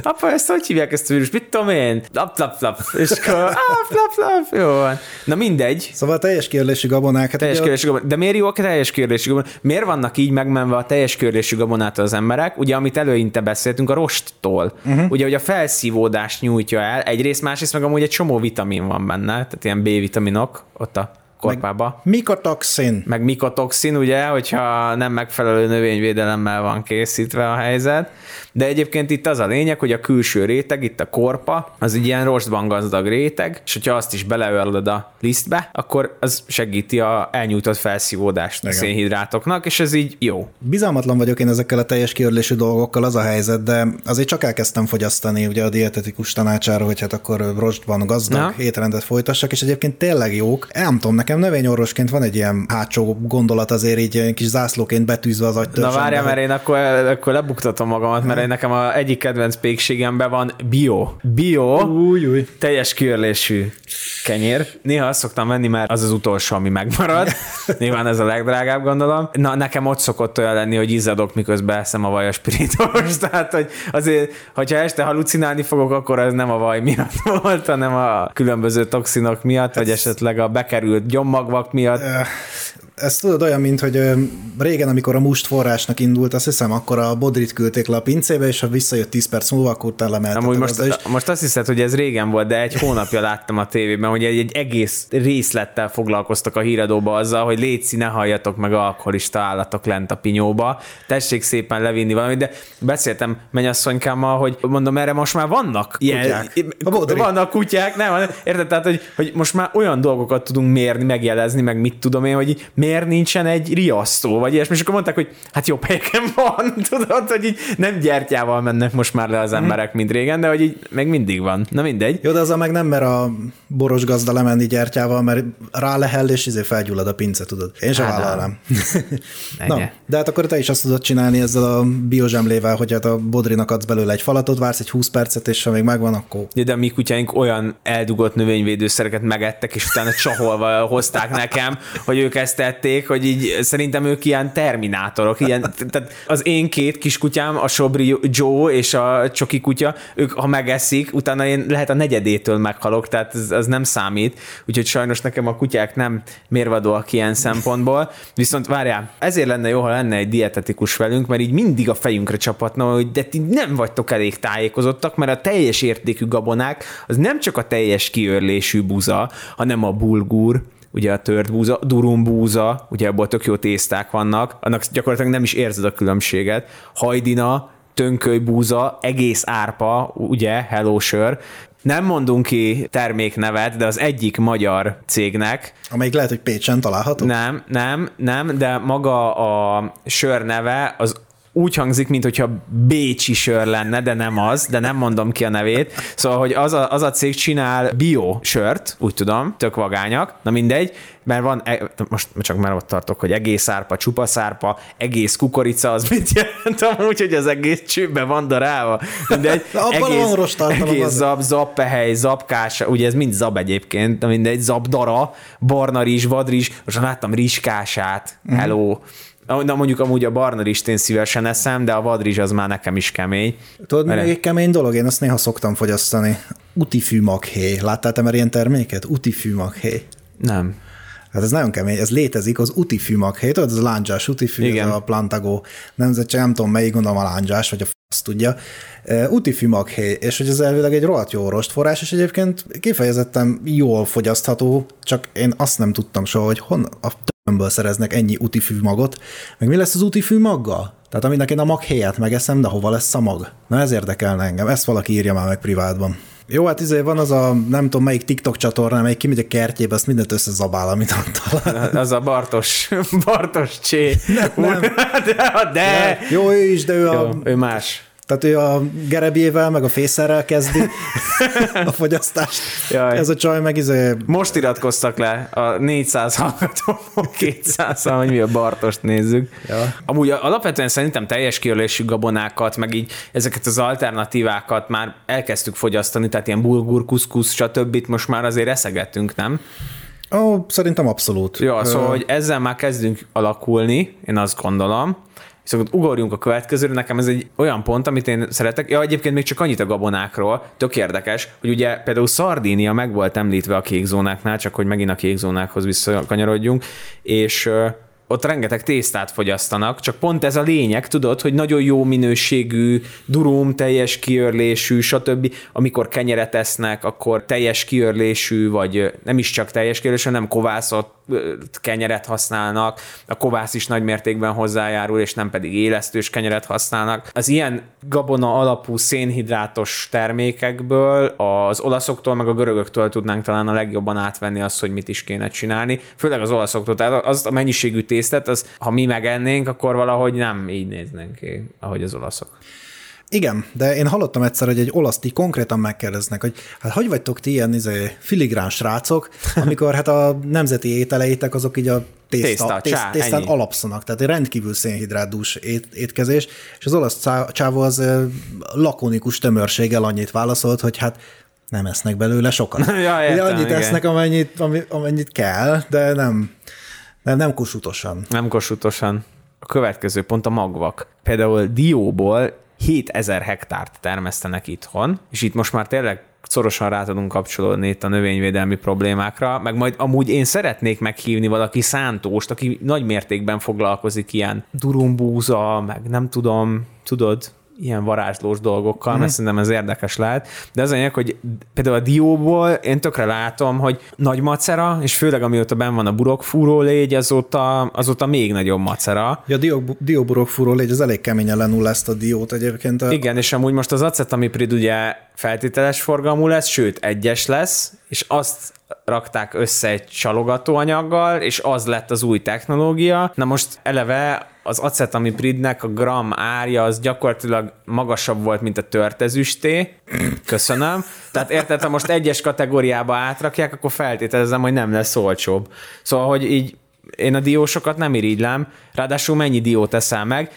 Apa, ezt hogy hívják ezt a vírus? Mit tudom én? Lap, lap, lap. És akkor, ah, lap, lap, jó van. Na mindegy, Szóval a teljes kérdésű gabonák. Hát teljes körlésű gabonát. De miért jók a teljes körlésű gabonát? Miért vannak így megmenve a teljes körlésű gabonától az emberek? Ugye, amit előinte beszéltünk, a rosttól. Uh-huh. Ugye, hogy a felszívódást nyújtja el, egyrészt, másrészt meg amúgy egy csomó vitamin van benne, tehát ilyen B-vitaminok ott a korpába. Mikotoxin. Meg mikotoxin, ugye, hogyha nem megfelelő növényvédelemmel van készítve a helyzet. De egyébként itt az a lényeg, hogy a külső réteg, itt a korpa, az egy ilyen rostban gazdag réteg, és hogyha azt is beleörlöd a lisztbe, akkor az segíti a elnyújtott felszívódást a Igen. szénhidrátoknak, és ez így jó. Bizalmatlan vagyok én ezekkel a teljes kiörlésű dolgokkal, az a helyzet, de azért csak elkezdtem fogyasztani ugye a dietetikus tanácsára, hogy hát akkor rostban gazdag Na. étrendet folytassak, és egyébként tényleg jók. Nem tudom, nekem növényorvosként van egy ilyen hátsó gondolat azért így egy kis zászlóként betűzve az Na agytörzsembe. várjál, mert én akkor, akkor lebuktatom magamat, mert én nekem a egyik kedvenc pékségemben van bio. Bio, Új, új. teljes kiörlésű kenyér. Néha azt szoktam venni, mert az az utolsó, ami megmarad. [laughs] Nyilván ez a legdrágább, gondolom. Na, nekem ott szokott olyan lenni, hogy izzadok, miközben eszem a vajaspiritos. [laughs] Tehát, hogy azért, hogyha este halucinálni fogok, akkor ez nem a vaj miatt [laughs] volt, hanem a különböző toxinok miatt, vagy esetleg a bekerült gyommagvak miatt. Ez tudod olyan, mint hogy régen, amikor a must forrásnak indult, azt hiszem, akkor a bodrit küldték le a pincébe, és ha visszajött 10 perc múlva, akkor. Amúgy a most, és most azt hiszed, hogy ez régen volt, de egy hónapja láttam a tévében, hogy egy, egy egész részlettel foglalkoztak a híradóba azzal, hogy létszi, ne halljatok meg alkoholista állatok lent a pinyóba, tessék szépen levinni valamit, de beszéltem mennyasszonykámmal, hogy mondom, erre most már vannak ilyen, Kutyák. A bodri. vannak kutyák, nem, érted, tehát, hogy, hogy most már olyan dolgokat tudunk mérni, megjelezni, meg mit tudom én, hogy miért nincsen egy riasztó, vagy ilyesmi, és akkor mondták, hogy hát jobb helyeken [laughs] van, tudod, hogy így nem gyertyával mennek most már le az emberek, mint régen, de hogy így meg mindig van. Na mindegy. Jó, de azzal meg nem mer a boros gazda lemenni gyertyával, mert rá lehell, és izé felgyullad a pince, tudod. Én sem Hát, vállalnám. [laughs] Ne, Na, de hát akkor te is azt tudod csinálni ezzel a biozsemlével, hogy hát a bodrinak adsz belőle egy falatot, vársz egy 20 percet, és ha még megvan, akkor Ja, de a mi kutyáink olyan eldugott növényvédőszereket megettek, és utána csaholva hozták nekem, hogy ők ezt emlegették, hogy így szerintem ők ilyen terminátorok, ilyen, tehát az én két kiskutyám, a Sobri Joe és a Csoki kutya, ők ha megeszik, utána én lehet a negyedétől meghalok, tehát ez, az nem számít, úgyhogy sajnos nekem a kutyák nem mérvadóak ilyen szempontból, viszont várjál, ezért lenne jó, ha lenne egy dietetikus velünk, mert így mindig a fejünkre csapatna, hogy de ti nem vagytok elég tájékozottak, mert a teljes értékű gabonák az nem csak a teljes kiörlésű buza, hanem a bulgur, ugye a tört búza, durum búza, ugye abból tök jó tészták vannak, annak gyakorlatilag nem is érzed a különbséget. Hajdina, tönköly búza, egész árpa, ugye, hello sör. Nem mondunk ki terméknevet, de az egyik magyar cégnek. Amelyik lehet, hogy Pécsen található? Nem, nem, nem, de maga a sör neve az úgy hangzik, mintha Bécsi sör lenne, de nem az, de nem mondom ki a nevét. Szóval, hogy az a, az a cég csinál bio sört, úgy tudom, tök vagányak, na mindegy, mert van, e- most csak már ott tartok, hogy egész árpa, csupa szárpa, egész kukorica, az mit jelent amúgy, hogy az egész csőbe van darálva. Mindegy, [laughs] egész, egész zab, zappehely, zapkás, ugye ez mind zab egyébként, de mindegy, zabdara, barna rizs, vadrizs, most láttam rizskását, hello, mm Na mondjuk amúgy a barna én szívesen eszem, de a vadrizs az már nekem is kemény. Tudod, mert... egy kemény dolog? Én azt néha szoktam fogyasztani. Utifű maghéj. Láttál te már ilyen terméket? Utifű maghéj. Nem. Hát ez nagyon kemény, ez létezik, az utifű maghéj, tudod, ez a lándzsás utifű, Igen. ez a Plantago nemzetség, nem tudom melyik, gondolom a lándzsás, vagy a azt tudja. Utifű maghéj, és hogy ez elvileg egy rohadt jó rostforrás, és egyébként kifejezetten jól fogyasztható, csak én azt nem tudtam soha, hogy hon a tömből szereznek ennyi utifű magot, meg mi lesz az utifű maggal? Tehát aminek én a mag helyet megeszem, de hova lesz a mag? Na ez érdekelne engem, ezt valaki írja már meg privátban. Jó, hát izé van az a, nem tudom melyik TikTok csatorna, amelyik kimegy a kertjébe, azt mindent összezabál, amit ott talál. Az a Bartos, Bartos Csé. Nem, nem. [laughs] De, de. Jó, ő is, de ő, Jó, a, ő más. Tehát ő a gerebjével, meg a fészerrel kezdi [laughs] a fogyasztást. Jaj. Ez a csaj meg izé... Most iratkoztak le a 400 hallgató, 200 hogy mi a Bartost nézzük. Ja. Amúgy alapvetően szerintem teljes kiölésű gabonákat, meg így ezeket az alternatívákat már elkezdtük fogyasztani, tehát ilyen bulgur, kuszkusz, stb. most már azért eszegettünk, nem? Ó, szerintem abszolút. Ja, szóval, hogy ezzel már kezdünk alakulni, én azt gondolom. Viszont ugorjunk a következőre, nekem ez egy olyan pont, amit én szeretek. Ja, egyébként még csak annyit a gabonákról, tök érdekes, hogy ugye például Szardínia meg volt említve a kékzónáknál, csak hogy megint a kékzónákhoz visszakanyarodjunk, és ott rengeteg tésztát fogyasztanak, csak pont ez a lényeg, tudod, hogy nagyon jó minőségű, durum, teljes kiörlésű, stb. Amikor kenyeret esznek, akkor teljes kiörlésű, vagy nem is csak teljes kiörlésű, hanem kovászott kenyeret használnak, a kovász is nagy mértékben hozzájárul, és nem pedig élesztős kenyeret használnak. Az ilyen gabona alapú szénhidrátos termékekből az olaszoktól meg a görögöktől tudnánk talán a legjobban átvenni azt, hogy mit is kéne csinálni, főleg az olaszoktól. Tehát az a mennyiségű tésztet, az, ha mi megennénk, akkor valahogy nem így néznénk ki, ahogy az olaszok. Igen, de én hallottam egyszer, hogy egy olasz ti konkrétan megkérdeznek, hogy hát hogy vagytok ti ilyen izé, filigrán srácok, [laughs] amikor hát a nemzeti ételeitek azok így a tészta, tészta, tészt, csá, tésztán ennyi. alapszanak, tehát egy rendkívül szénhidrátdús ét, étkezés, és az olasz csávó az lakonikus tömörséggel annyit válaszolt, hogy hát nem esznek belőle sokat. [laughs] ja, értem, annyit igen. esznek, amennyit, amennyit kell, de nem, nem, nem kosutosan. Nem kosutosan. A következő pont a magvak. Például dióból 7000 hektárt termesztenek itthon, és itt most már tényleg szorosan rá tudunk kapcsolódni itt a növényvédelmi problémákra, meg majd amúgy én szeretnék meghívni valaki szántóst, aki nagy mértékben foglalkozik ilyen durumbúza, meg nem tudom, tudod, ilyen varázslós dolgokkal, mm. mert mhm. szerintem ez érdekes lehet. De az anyag, hogy például a dióból én tökre látom, hogy nagy macera, és főleg amióta ben van a burokfúró légy, azóta, azóta még nagyobb macera. Ja, a dió, dió burokfúró légy, az elég keményen lenull ezt a diót egyébként. A... Igen, és amúgy most az acetamiprid ugye feltételes forgalmú lesz, sőt egyes lesz, és azt rakták össze egy csalogatóanyaggal, és az lett az új technológia. Na most eleve az acetamipridnek a gram árja az gyakorlatilag magasabb volt, mint a törtezüsté. Köszönöm. Tehát érted, ha most egyes kategóriába átrakják, akkor feltételezem, hogy nem lesz olcsóbb. Szóval, hogy így én a diósokat nem irigylem, ráadásul mennyi diót eszel meg,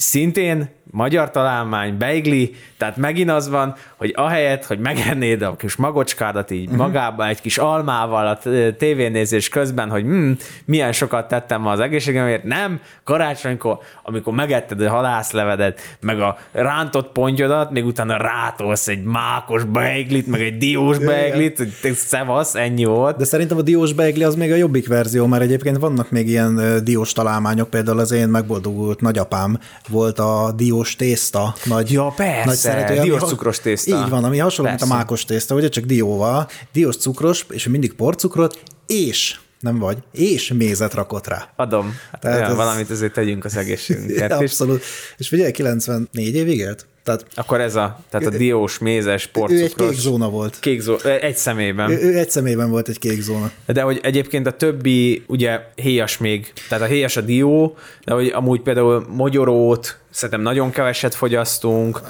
Szintén magyar találmány, beigli, tehát megint az van, hogy ahelyett, hogy megennéd a kis magocskádat így uh-huh. magába egy kis almával a tévénézés közben, hogy hm, milyen sokat tettem ma az egészségemért, nem, karácsonykor, amikor megetted a halászlevedet, meg a rántott pontyodat, még utána rátolsz egy mákos beiglit, meg egy diós beiglit, hogy szevasz, ennyi volt. De szerintem a diós beigli az még a jobbik verzió, mert egyébként vannak még ilyen diós találmányok, például az én megboldogult nagyapám volt a diós tészta nagy, Ja, persze, nagy szeretője, ami diós ha- cukros tészta. Így van, ami hasonló, mint a Persze. mákos tészta, ugye csak dióval, diós cukros, és mindig porcukrot, és nem vagy, és mézet rakott rá. Adom. Hát Tehát olyan, ez- valamit azért tegyünk az egészségünkért. és [laughs] Abszolút. És figyelj, 94 évig élt? Tehát akkor ez a, tehát a diós, mézes, ő egy porcukros. kék zóna volt. Kék zó, egy szemében. Ő, ő egy szemében volt egy kék zóna. De hogy egyébként a többi, ugye héjas még, tehát a héjas a dió, de hogy amúgy például mogyorót, szerintem nagyon keveset fogyasztunk.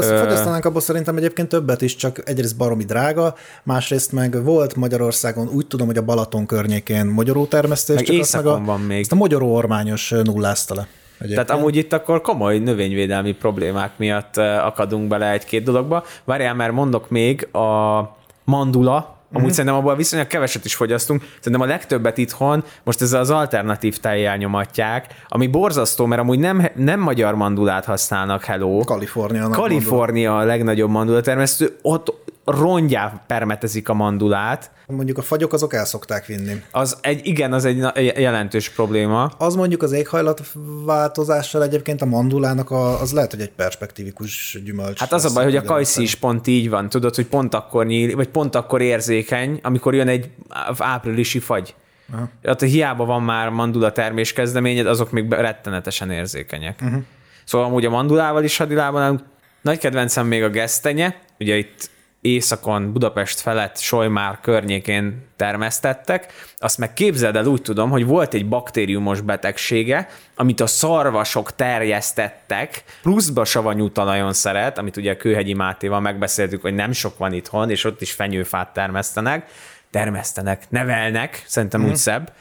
Ezt fogyasztanánk abból szerintem egyébként többet is, csak egyrészt baromi drága, másrészt meg volt Magyarországon, úgy tudom, hogy a Balaton környékén magyaró termesztés, Meg csak azt meg a, van még. Azt a magyaró ormányos nullázta le. Egyébként. Tehát amúgy itt akkor komoly növényvédelmi problémák miatt eh, akadunk bele egy-két dologba. Várjál, mert mondok még a mandula, Amúgy Mhm. mm. szerintem abból viszonylag keveset is fogyasztunk. Szerintem a legtöbbet itthon most ez az alternatív tejjel nyomatják, ami borzasztó, mert amúgy nem, nem magyar mandulát használnak, hello. Kalifornia. Kalifornia a legnagyobb mandulatermesztő, ott rongyá permetezik a mandulát. Mondjuk a fagyok azok el szokták vinni. Az egy, igen, az egy jelentős probléma. Az mondjuk az éghajlatváltozással egyébként a mandulának a, az lehet, hogy egy perspektívikus gyümölcs. Hát az a baj, hogy a kajszi is pont így van, tudod, hogy pont akkor nyíl, vagy pont akkor érzékeny, amikor jön egy áprilisi fagy. Aha. Hát hiába van már mandula termés kezdeményed, azok még rettenetesen érzékenyek. Uh-huh. Szóval amúgy a mandulával is hadilában. Nagy kedvencem még a gesztenye, ugye itt északon, Budapest felett, Solymár környékén termesztettek. Azt meg képzeld el, úgy tudom, hogy volt egy baktériumos betegsége, amit a szarvasok terjesztettek, pluszba savanyú talajon szeret, amit ugye a Kőhegyi Mátéval megbeszéltük, hogy nem sok van itthon, és ott is fenyőfát termesztenek, termesztenek, nevelnek, szerintem mm. úgy szebb.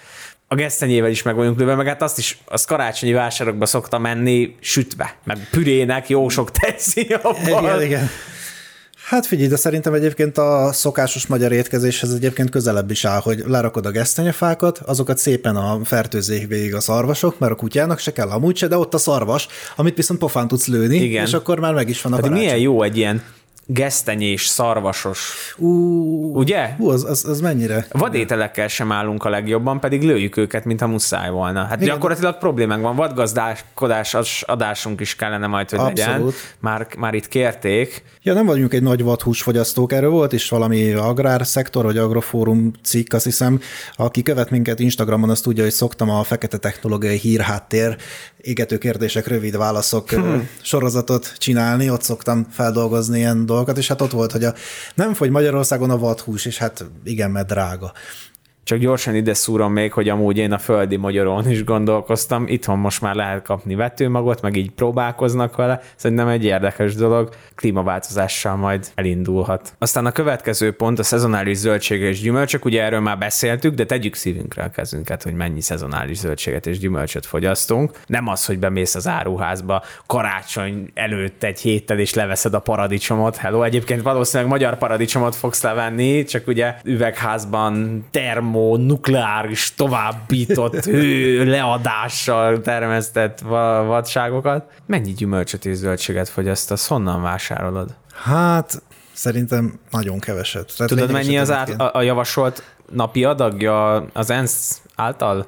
A gesztenyével is meg vagyunk lőve, meg hát azt is, az karácsonyi vásárokba szokta menni sütve, meg pürének, jó sok teszi abban. Igen, igen. Hát figyelj, de szerintem egyébként a szokásos magyar étkezéshez egyébként közelebb is áll, hogy lerakod a gesztenyefákat, azokat szépen a fertőzzék végig a szarvasok, mert a kutyának se kell amúgy se, de ott a szarvas, amit viszont pofán tudsz lőni, Igen. és akkor már meg is van a Hát karácsony. milyen jó egy ilyen gesztenyés, szarvasos, Ú, ugye? Hú, az, az, az mennyire? Vadételekkel sem állunk a legjobban, pedig lőjük őket, mintha muszáj volna. Hát Igen. gyakorlatilag problémánk van. Vadgazdálkodás adásunk is kellene majd, hogy legyen. Abszolút. Már, már itt kérték. Ja, nem vagyunk egy nagy vadhúsfogyasztók, erről volt is valami agrárszektor, vagy agrofórum cikk, azt hiszem, aki követ minket Instagramon, azt tudja, hogy szoktam a fekete technológiai hírháttér égető kérdések, rövid válaszok hmm. sorozatot csinálni, ott szoktam feldolgozni ilyen dolgokat, és hát ott volt, hogy a, nem fogy Magyarországon a vadhús, és hát igen, mert drága. Csak gyorsan ide szúrom még, hogy amúgy én a földi magyarón is gondolkoztam. Itthon most már lehet kapni vetőmagot, meg így próbálkoznak vele. Szerintem egy érdekes dolog. Klímaváltozással majd elindulhat. Aztán a következő pont a szezonális zöldségek és gyümölcsök. Ugye erről már beszéltük, de tegyük szívünkre a kezünket, hogy mennyi szezonális zöldséget és gyümölcsöt fogyasztunk. Nem az, hogy bemész az áruházba karácsony előtt egy héttel és leveszed a paradicsomot. Hello, egyébként valószínűleg magyar paradicsomot fogsz levenni, csak ugye üvegházban termo, nukleáris, továbbított hő leadással termesztett va- vadságokat. Mennyi gyümölcsöt és zöldséget fogyasztasz? Honnan vásárolod? Hát szerintem nagyon keveset. Tehát Tudod, mennyi az át, a, a javasolt napi adagja az ENSZ által?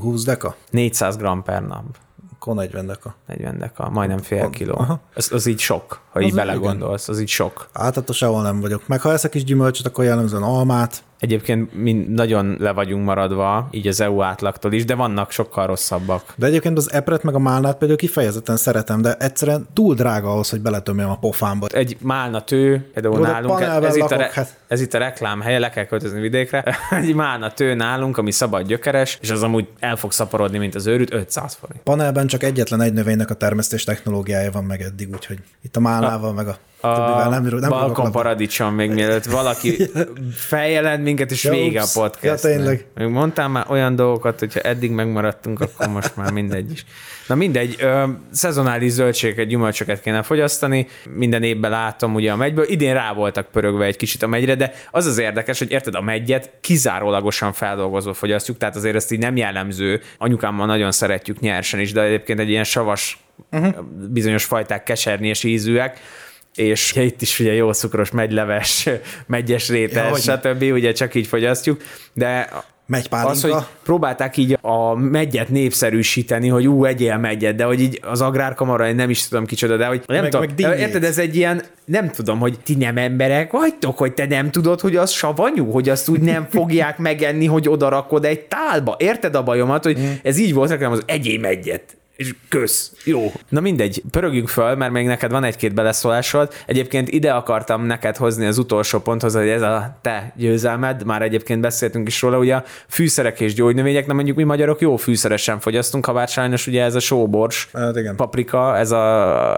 20 deka? 400 g per nap. Akkor 40 deka. 40 deka, majdnem fél kiló. aha. Az, az így sok, ha így belegondolsz, az így sok. Átadta sehol nem vagyok. Meg ha eszek is gyümölcsöt, akkor jellemzően almát. Egyébként mi nagyon le vagyunk maradva, így az EU átlagtól is, de vannak sokkal rosszabbak. De egyébként az epret meg a málnát például kifejezetten szeretem, de egyszerűen túl drága ahhoz, hogy beletömjem a pofámba. Egy málna tő, például Jó, nálunk, ez itt, a, lakok, re, hát. ez itt a reklám helye, le kell költözni vidékre. [laughs] Egy málna tő nálunk, ami szabad gyökeres, és az amúgy el fog szaporodni, mint az őrült, 500 forint. Panelben csak egyetlen egy növénynek a termesztés technológiája van meg eddig, úgyhogy itt a málna Zuzannával, meg a, a többivel nem, nem Balkon paradicsom még mielőtt valaki [laughs] feljelent minket, és Ja, vége a ups. podcast. Ja, tényleg. Még mondtál már olyan dolgokat, hogyha eddig megmaradtunk, akkor most már mindegy is. Na mindegy, ö, szezonális zöldségeket, gyümölcsöket kéne fogyasztani, minden évben látom ugye a megyből, idén rá voltak pörögve egy kicsit a megyre, de az az érdekes, hogy érted, a megyet kizárólagosan feldolgozva fogyasztjuk, tehát azért ezt így nem jellemző, anyukámmal nagyon szeretjük nyersen is, de egyébként egy ilyen savas, uh-huh. bizonyos fajták kesernyés ízűek, és ugye itt is ugye jó cukros megyleves, [laughs] megyes rétes, Ja, stb. ugye csak így fogyasztjuk, de Megy az, hogy pálinka. próbálták így a megyet népszerűsíteni, hogy ú, egyél megyet, de hogy így az agrárkamara, én nem is tudom kicsoda, de hogy nem Meg- tudom, meg dinnyét. érted, ez egy ilyen, nem tudom, hogy ti nem emberek vagytok, hogy te nem tudod, hogy az savanyú, hogy azt úgy nem [laughs] fogják megenni, hogy oda rakod egy tálba. Érted a bajomat, hogy Mm. ez így volt nekem az egyél megyet. És kösz. Jó. Na mindegy, pörögjünk föl, mert még neked van egy-két beleszólásod. Egyébként ide akartam neked hozni az utolsó ponthoz, hogy ez a te győzelmed, már egyébként beszéltünk is róla, ugye a fűszerek és gyógynövények, na mondjuk mi magyarok jó fűszeresen fogyasztunk, ha bár sajnos ugye ez a sóbors, Hát igen. paprika, ez a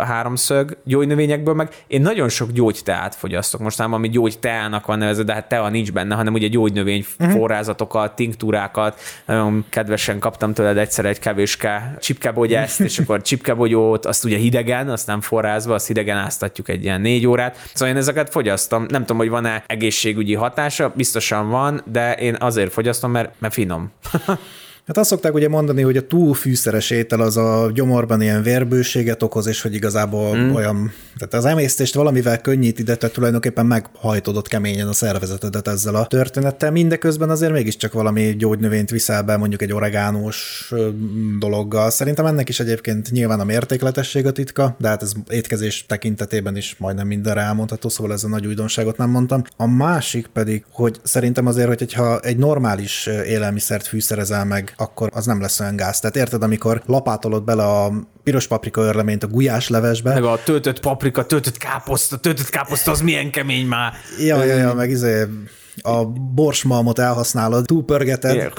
háromszög gyógynövényekből, meg én nagyon sok gyógyteát fogyasztok. Most nem, ami gyógyteának van nevezve, de hát tea nincs benne, hanem ugye gyógynövény Mhm. forrázatokat, tinktúrákat. Nagyon kedvesen kaptam tőled egyszer egy kevéske csipkebogyászt, és akkor csipkebogyót, azt ugye hidegen, azt nem forrázva, azt hidegen áztatjuk egy ilyen négy órát. Szóval én ezeket fogyasztom. Nem tudom, hogy van-e egészségügyi hatása, biztosan van, de én azért fogyasztom, mert, mert finom. [laughs] Hát azt szokták ugye mondani, hogy a túl fűszeres étel az a gyomorban ilyen vérbőséget okoz, és hogy igazából mm. olyan, tehát az emésztést valamivel könnyíti, de tehát tulajdonképpen meghajtodott keményen a szervezetedet ezzel a történettel. Mindeközben azért mégiscsak valami gyógynövényt viszel be, mondjuk egy oregánós dologgal. Szerintem ennek is egyébként nyilván a mértékletesség a titka, de hát ez étkezés tekintetében is majdnem mindenre elmondható, szóval ez a nagy újdonságot nem mondtam. A másik pedig, hogy szerintem azért, hogy hogyha egy normális élelmiszert fűszerezel meg, akkor az nem lesz olyan gáz. Tehát érted, amikor lapátolod bele a piros paprika örleményt a gulyás levesbe, Meg a töltött paprika, töltött káposzta, töltött káposzta, az milyen kemény már. Ja, ja, ja, meg izé, a borsmalmot elhasználod, túlpörgeted, Igen.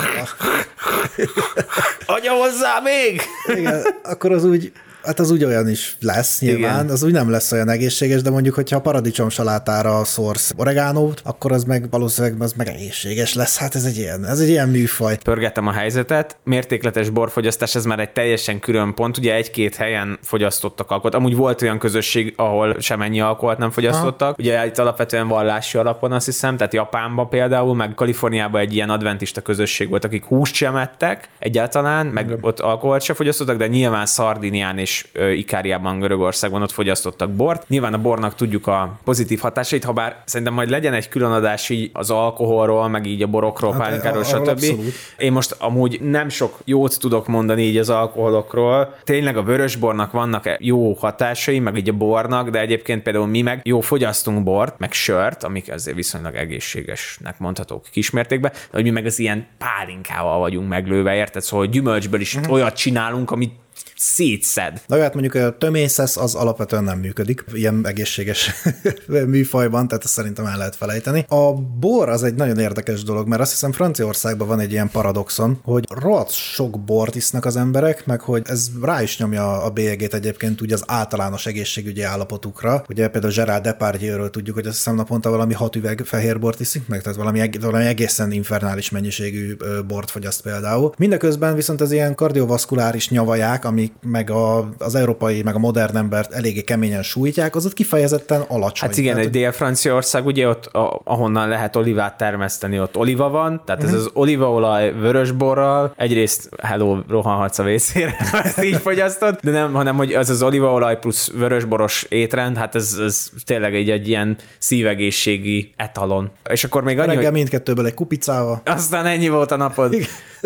Adja hozzá még! igen, akkor az úgy, hát az úgy olyan is lesz nyilván, Igen. az úgy nem lesz olyan egészséges, de mondjuk, hogyha a paradicsom salátára szórsz oregánót, akkor az meg valószínűleg az meg egészséges lesz. Hát ez egy ilyen, ez egy ilyen műfaj. Pörgettem a helyzetet, mértékletes borfogyasztás, ez már egy teljesen külön pont, ugye egy-két helyen fogyasztottak alkoholt. Amúgy volt olyan közösség, ahol semennyi alkoholt nem fogyasztottak, Aha. ugye itt alapvetően vallási alapon azt hiszem, tehát Japánban például, meg Kaliforniában egy ilyen adventista közösség volt, akik húst sem ettek egyáltalán, meg ott alkoholt se fogyasztottak, de nyilván Szardinián és ö, Ikáriában, Görögországban ott fogyasztottak bort. Nyilván a bornak tudjuk a pozitív hatásait, ha bár szerintem majd legyen egy külön adás így az alkoholról, meg így a borokról, Hát, pálinkáról, stb. abszolút. Én most amúgy nem sok jót tudok mondani így az alkoholokról. Tényleg a vörösbornak vannak jó hatásai, meg így a bornak, de egyébként például mi meg jó fogyasztunk bort, meg sört, amik azért viszonylag egészségesnek mondhatók kismértékben, de hogy mi meg az ilyen pálinkával vagyunk meglőve, érted? Szóval gyümölcsből is Mhm. olyat csinálunk, amit szétszed. Na jó, hát mondjuk a tömészesz az alapvetően nem működik, ilyen egészséges [laughs] műfajban, tehát ezt szerintem el lehet felejteni. A bor az egy nagyon érdekes dolog, mert azt hiszem Franciaországban van egy ilyen paradoxon, hogy rohadt sok bort isznak az emberek, meg hogy ez rá is nyomja a bélyegét egyébként úgy az általános egészségügyi állapotukra. Ugye például Gerard Depardieu-ről tudjuk, hogy azt hiszem naponta valami hat üveg fehér bort iszik meg, tehát valami, valami egészen infernális mennyiségű bort fogyaszt például. Mindeközben viszont az ilyen kardiovaszkuláris nyavaják, amik meg a, az európai, meg a modern embert eléggé keményen sújtják, az ott kifejezetten alacsony. Hát igen, Tehát, egy Dél-Franciaország, ugye ott, ahonnan lehet olivát termeszteni, ott oliva van, tehát Mhm. ez az olívaolaj vörösborral, egyrészt hello, rohanhatsz a vészére, [laughs] ha ezt így fogyasztod, de nem, hanem hogy az az olívaolaj plusz vörösboros étrend, hát ez, ez tényleg egy, egy ilyen szívegészségi etalon. És akkor még annyi, hogy Reggel mindkettőből egy kupicával. aztán ennyi volt a napod.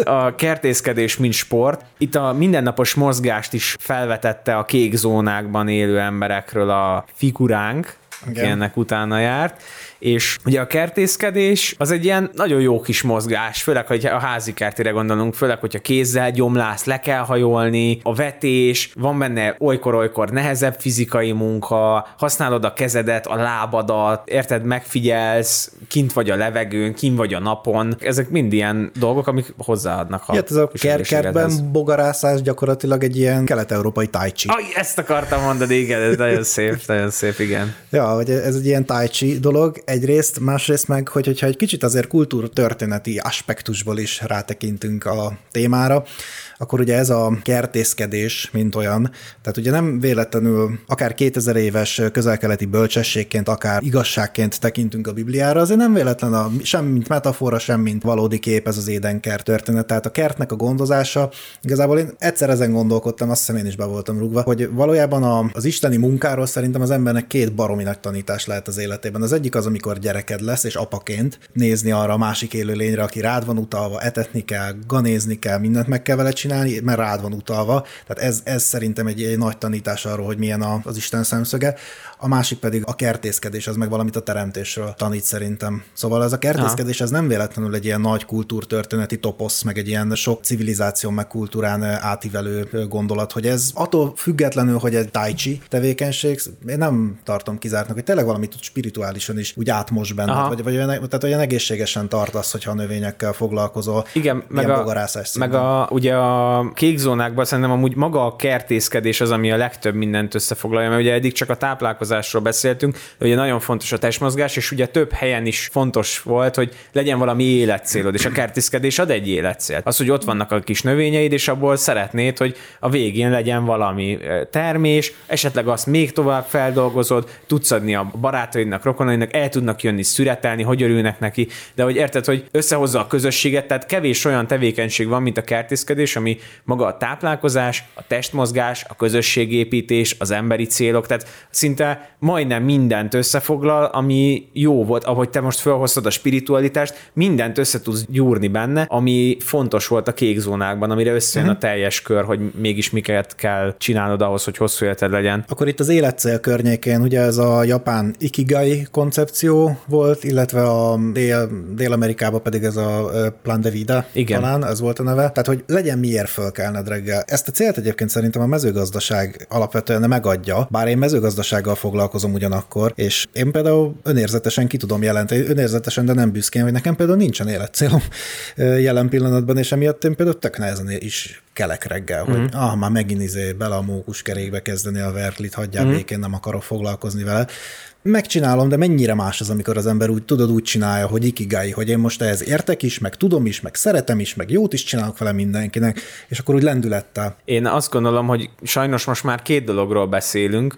A kertészkedés, mint sport. Itt a mindennapos mozgást is felvetette a kék zónákban élő emberekről a figuránk, aki ennek utána járt, és ugye a kertészkedés az egy ilyen nagyon jó kis mozgás, főleg, hogy a házi kertére gondolunk, főleg, hogyha kézzel gyomlász, le kell hajolni, a vetés, van benne olykor-olykor nehezebb fizikai munka, használod a kezedet, a lábadat, érted, megfigyelsz, kint vagy a levegőn, kint vagy a napon, ezek mind ilyen dolgok, amik hozzáadnak a Ja, ez a ker- kertben bogarászás gyakorlatilag egy ilyen kelet-európai tai chi. Aj, ezt akartam mondani, igen, ez nagyon szép, nagyon szép, igen. Ja, hogy ez egy ilyen tai chi dolog egyrészt, másrészt meg, hogy, hogyha egy kicsit azért kultúrtörténeti aspektusból is rátekintünk a témára, akkor ugye ez a kertészkedés, mint olyan, tehát ugye nem véletlenül akár 2000 éves közelkeleti bölcsességként, akár igazságként tekintünk a Bibliára, azért nem véletlen a, sem mint metafora, sem mint valódi kép ez az édenkert történet. Tehát a kertnek a gondozása, igazából én egyszer ezen gondolkodtam, azt hiszem én is be voltam rúgva, hogy valójában az isteni munkáról szerintem az embernek két baromi nagy tanítás lehet az életében. Az egyik az, amikor gyereked lesz, és apaként nézni arra a másik élőlényre, aki rád van utalva, etetni kell, ganézni kell, mindent meg kell vele csinálni, mert rád van utalva. Tehát ez, ez szerintem egy, egy nagy tanítás arról, hogy milyen a, az Isten szemszöge. A másik pedig a kertészkedés, az meg valamit a teremtésről tanít szerintem. Szóval ez a kertészkedés, ez nem véletlenül egy ilyen nagy kultúrtörténeti toposz, meg egy ilyen sok civilizáció, meg kultúrán átívelő gondolat, hogy ez attól függetlenül, hogy egy tai tevékenység, én nem tartom kizártnak, hogy tényleg valamit spirituálisan is úgy átmos benned, Aha. vagy, vagy olyan, tehát olyan egészségesen tartasz, hogyha a növényekkel foglalkozol. Igen, meg a, bogarászás meg a, ugye a kék zónákban szerintem amúgy maga a kertészkedés az, ami a legtöbb mindent összefoglalja, mert ugye eddig csak a táplálkozásról beszéltünk, ugye nagyon fontos a testmozgás, és ugye több helyen is fontos volt, hogy legyen valami életcélod, és a kertészkedés ad egy életcélt. Az, hogy ott vannak a kis növényeid, és abból szeretnéd, hogy a végén legyen valami termés, esetleg azt még tovább feldolgozod, tudsz adni a barátaidnak, rokonaidnak, el tudnak jönni szüretelni, hogy örülnek neki, de hogy érted, hogy összehozza a közösséget, tehát kevés olyan tevékenység van, mint a kertészkedés, ami maga a táplálkozás, a testmozgás, a közösségépítés, az emberi célok, tehát szinte majdnem mindent összefoglal, ami jó volt, ahogy te most felhoztad a spiritualitást, mindent össze tudsz gyúrni benne, ami fontos volt a kék zónákban, amire összejön a teljes kör, hogy mégis miket kell csinálnod ahhoz, hogy hosszú életed legyen. Akkor itt az életcél környékén ugye ez a japán ikigai koncepció volt, illetve a Dél, Dél-Amerikában pedig ez a Plan de Vida Igen. talán, ez volt a neve. Tehát, hogy legyen miért fölkelned reggel. Ezt a célt egyébként szerintem a mezőgazdaság alapvetően megadja, bár én mezőgazdasággal foglalkozom ugyanakkor, és én például önérzetesen ki tudom jelenteni, önérzetesen, de nem büszkén, hogy nekem például nincsen életcélom jelen pillanatban, és emiatt én például tök nehezen is kelek reggel, hogy Mhm. ah, már megint izé bele a mókuskerékbe kezdeni a verklit, hagyjál Mhm. békén, nem akarok foglalkozni vele. Megcsinálom, de mennyire más az, amikor az ember úgy tudod úgy csinálja, hogy ikigai, hogy én most ehhez értek is, meg tudom is, meg szeretem is, meg jót is csinálok vele mindenkinek, és akkor úgy lendülettel. Én azt gondolom, hogy sajnos most már két dologról beszélünk.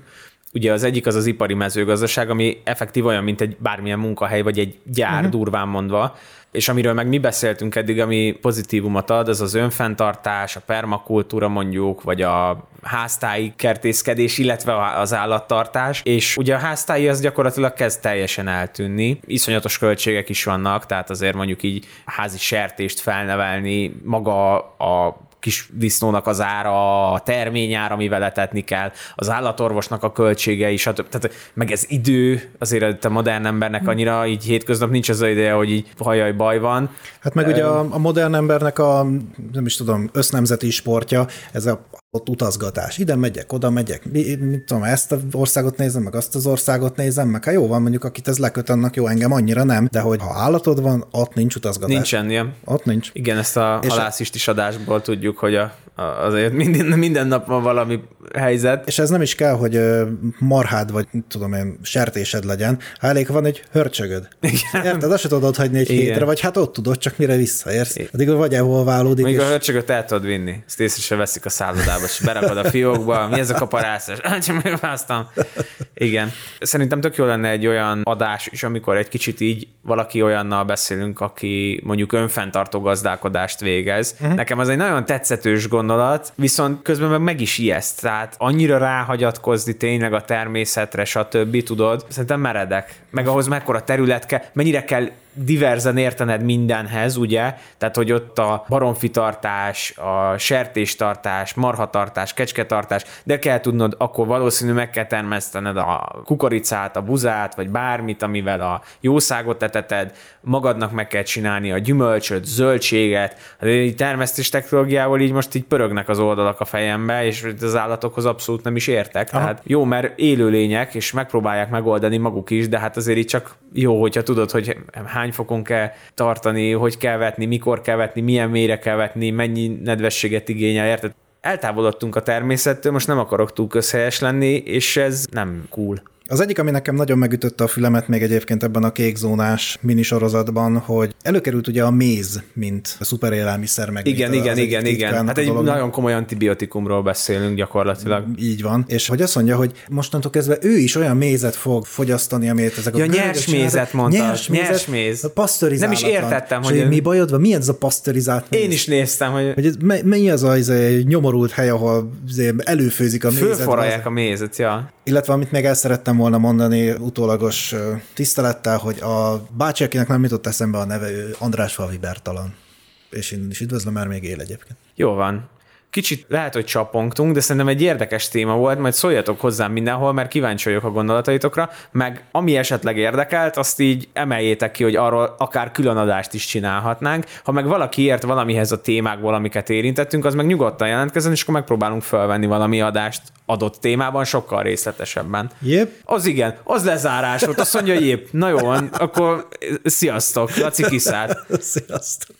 Ugye az egyik az az ipari mezőgazdaság, ami effektív olyan, mint egy bármilyen munkahely, vagy egy gyár uh-huh. durván mondva, és amiről meg mi beszéltünk eddig, ami pozitívumot ad, az az önfenntartás, a permakultúra mondjuk, vagy a háztáji kertészkedés, illetve az állattartás, és ugye a háztáji az gyakorlatilag kezd teljesen eltűnni. Iszonyatos költségek is vannak, tehát azért mondjuk így házi sertést felnevelni, maga a kis disznónak az ára, a terményár, amivel etetni kell, az állatorvosnak a költsége is, stb. tehát meg ez idő, azért a modern embernek annyira így hétköznap nincs az a ideje, hogy így hajaj baj van. Hát meg ugye a, a modern embernek a, nem is tudom, össznemzeti sportja, ez a ott utazgatás. Ide megyek, oda megyek, mi, mit tudom, ezt az országot nézem, meg azt az országot nézem, meg hát jó van, mondjuk akit ez leköt, annak jó, engem annyira nem, de hogy ha állatod van, ott nincs utazgatás. Nincsen ilyen. Ott nincs. Igen, ezt a És a- halászist is adásból tudjuk, hogy a, a, azért minden, minden nap van valami helyzet. És ez nem is kell, hogy marhád vagy, tudom én, sertésed legyen, ha elég van egy hörcsögöd. Igen. Érted? Azt se tudod hagyni egy Igen. hétre, vagy hát ott tudod, csak mire visszaérsz. Addig vagy evolválódik, Még és a hörcsögöt el tudod vinni. Ezt észre se veszik a szállodába, és berakod a fiókba. Mi ez a kaparászás? [laughs] Csak megválasztam. Igen. Szerintem tök jó lenne egy olyan adás is, amikor egy kicsit így valaki olyannal beszélünk, aki mondjuk önfenntartó gazdálkodást végez. Uh-huh. Nekem az egy nagyon tetszetős gondolat, viszont közben meg meg is ijeszt. Tehát annyira ráhagyatkozni tényleg a természetre, stb. tudod, szerintem meredek. Meg ahhoz mekkora terület kell, mennyire kell diverzen értened mindenhez, ugye? Tehát, hogy ott a baromfitartás, a sertéstartás, marhatartás, kecsketartás, de kell tudnod, akkor valószínű meg kell termesztened a kukoricát, a buzát, vagy bármit, amivel a jószágot eteted, magadnak meg kell csinálni a gyümölcsöt, zöldséget, hát így termesztés technológiával így most így pörögnek az oldalak a fejembe, és az állatokhoz abszolút nem is értek. Aha. Tehát jó, mert élőlények, és megpróbálják megoldani maguk is, de hát azért így csak jó, hogyha tudod, hogy hány fokon kell tartani, hogy kell vetni, mikor kell vetni, milyen mélyre kell vetni, mennyi nedvességet igényel, érted? Eltávolodtunk a természettől, most nem akarok túl közhelyes lenni, és ez nem cool. Az egyik, ami nekem nagyon megütötte a fülemet még egyébként ebben a kékzónás minisorozatban, hogy előkerült ugye a méz, mint a szuperélelmiszer meg. Igen, igen, igen, igen. Hát egy dolog. nagyon komoly antibiotikumról beszélünk gyakorlatilag. Így van. És hogy azt mondja, hogy mostantól kezdve ő is olyan mézet fog fogyasztani, amit ezek ja, a nyers mézet mondta. Nyers, nyers méz. Nem is értettem, hogy... hogy mi bajod van? Mi ez a pasztorizált méz? Én is néztem, hogy... hogy ez, mi az a az nyomorult hely, ahol előfőzik a mézet. Fölforralják a mézet, ja. Illetve amit még el szerettem volna mondani utólagos tisztelettel, hogy a bácsi, akinek nem jutott eszembe a neve, ő András Falvi Bertalan. És én is üdvözlöm, mert még él egyébként. Jó van. Kicsit lehet, hogy csapongtunk, de szerintem egy érdekes téma volt, majd szóljatok hozzám mindenhol, mert kíváncsi vagyok a gondolataitokra, meg ami esetleg érdekelt, azt így emeljétek ki, hogy arról akár külön adást is csinálhatnánk. Ha meg valaki ért valamihez a témákból, amiket érintettünk, az meg nyugodtan jelentkezzen, és akkor megpróbálunk felvenni valami adást adott témában sokkal részletesebben. Yep. Az igen, az lezárás volt, azt mondja, jép. Na jó, akkor sziasztok, Laci kiszállt. [laughs] Sziasztok.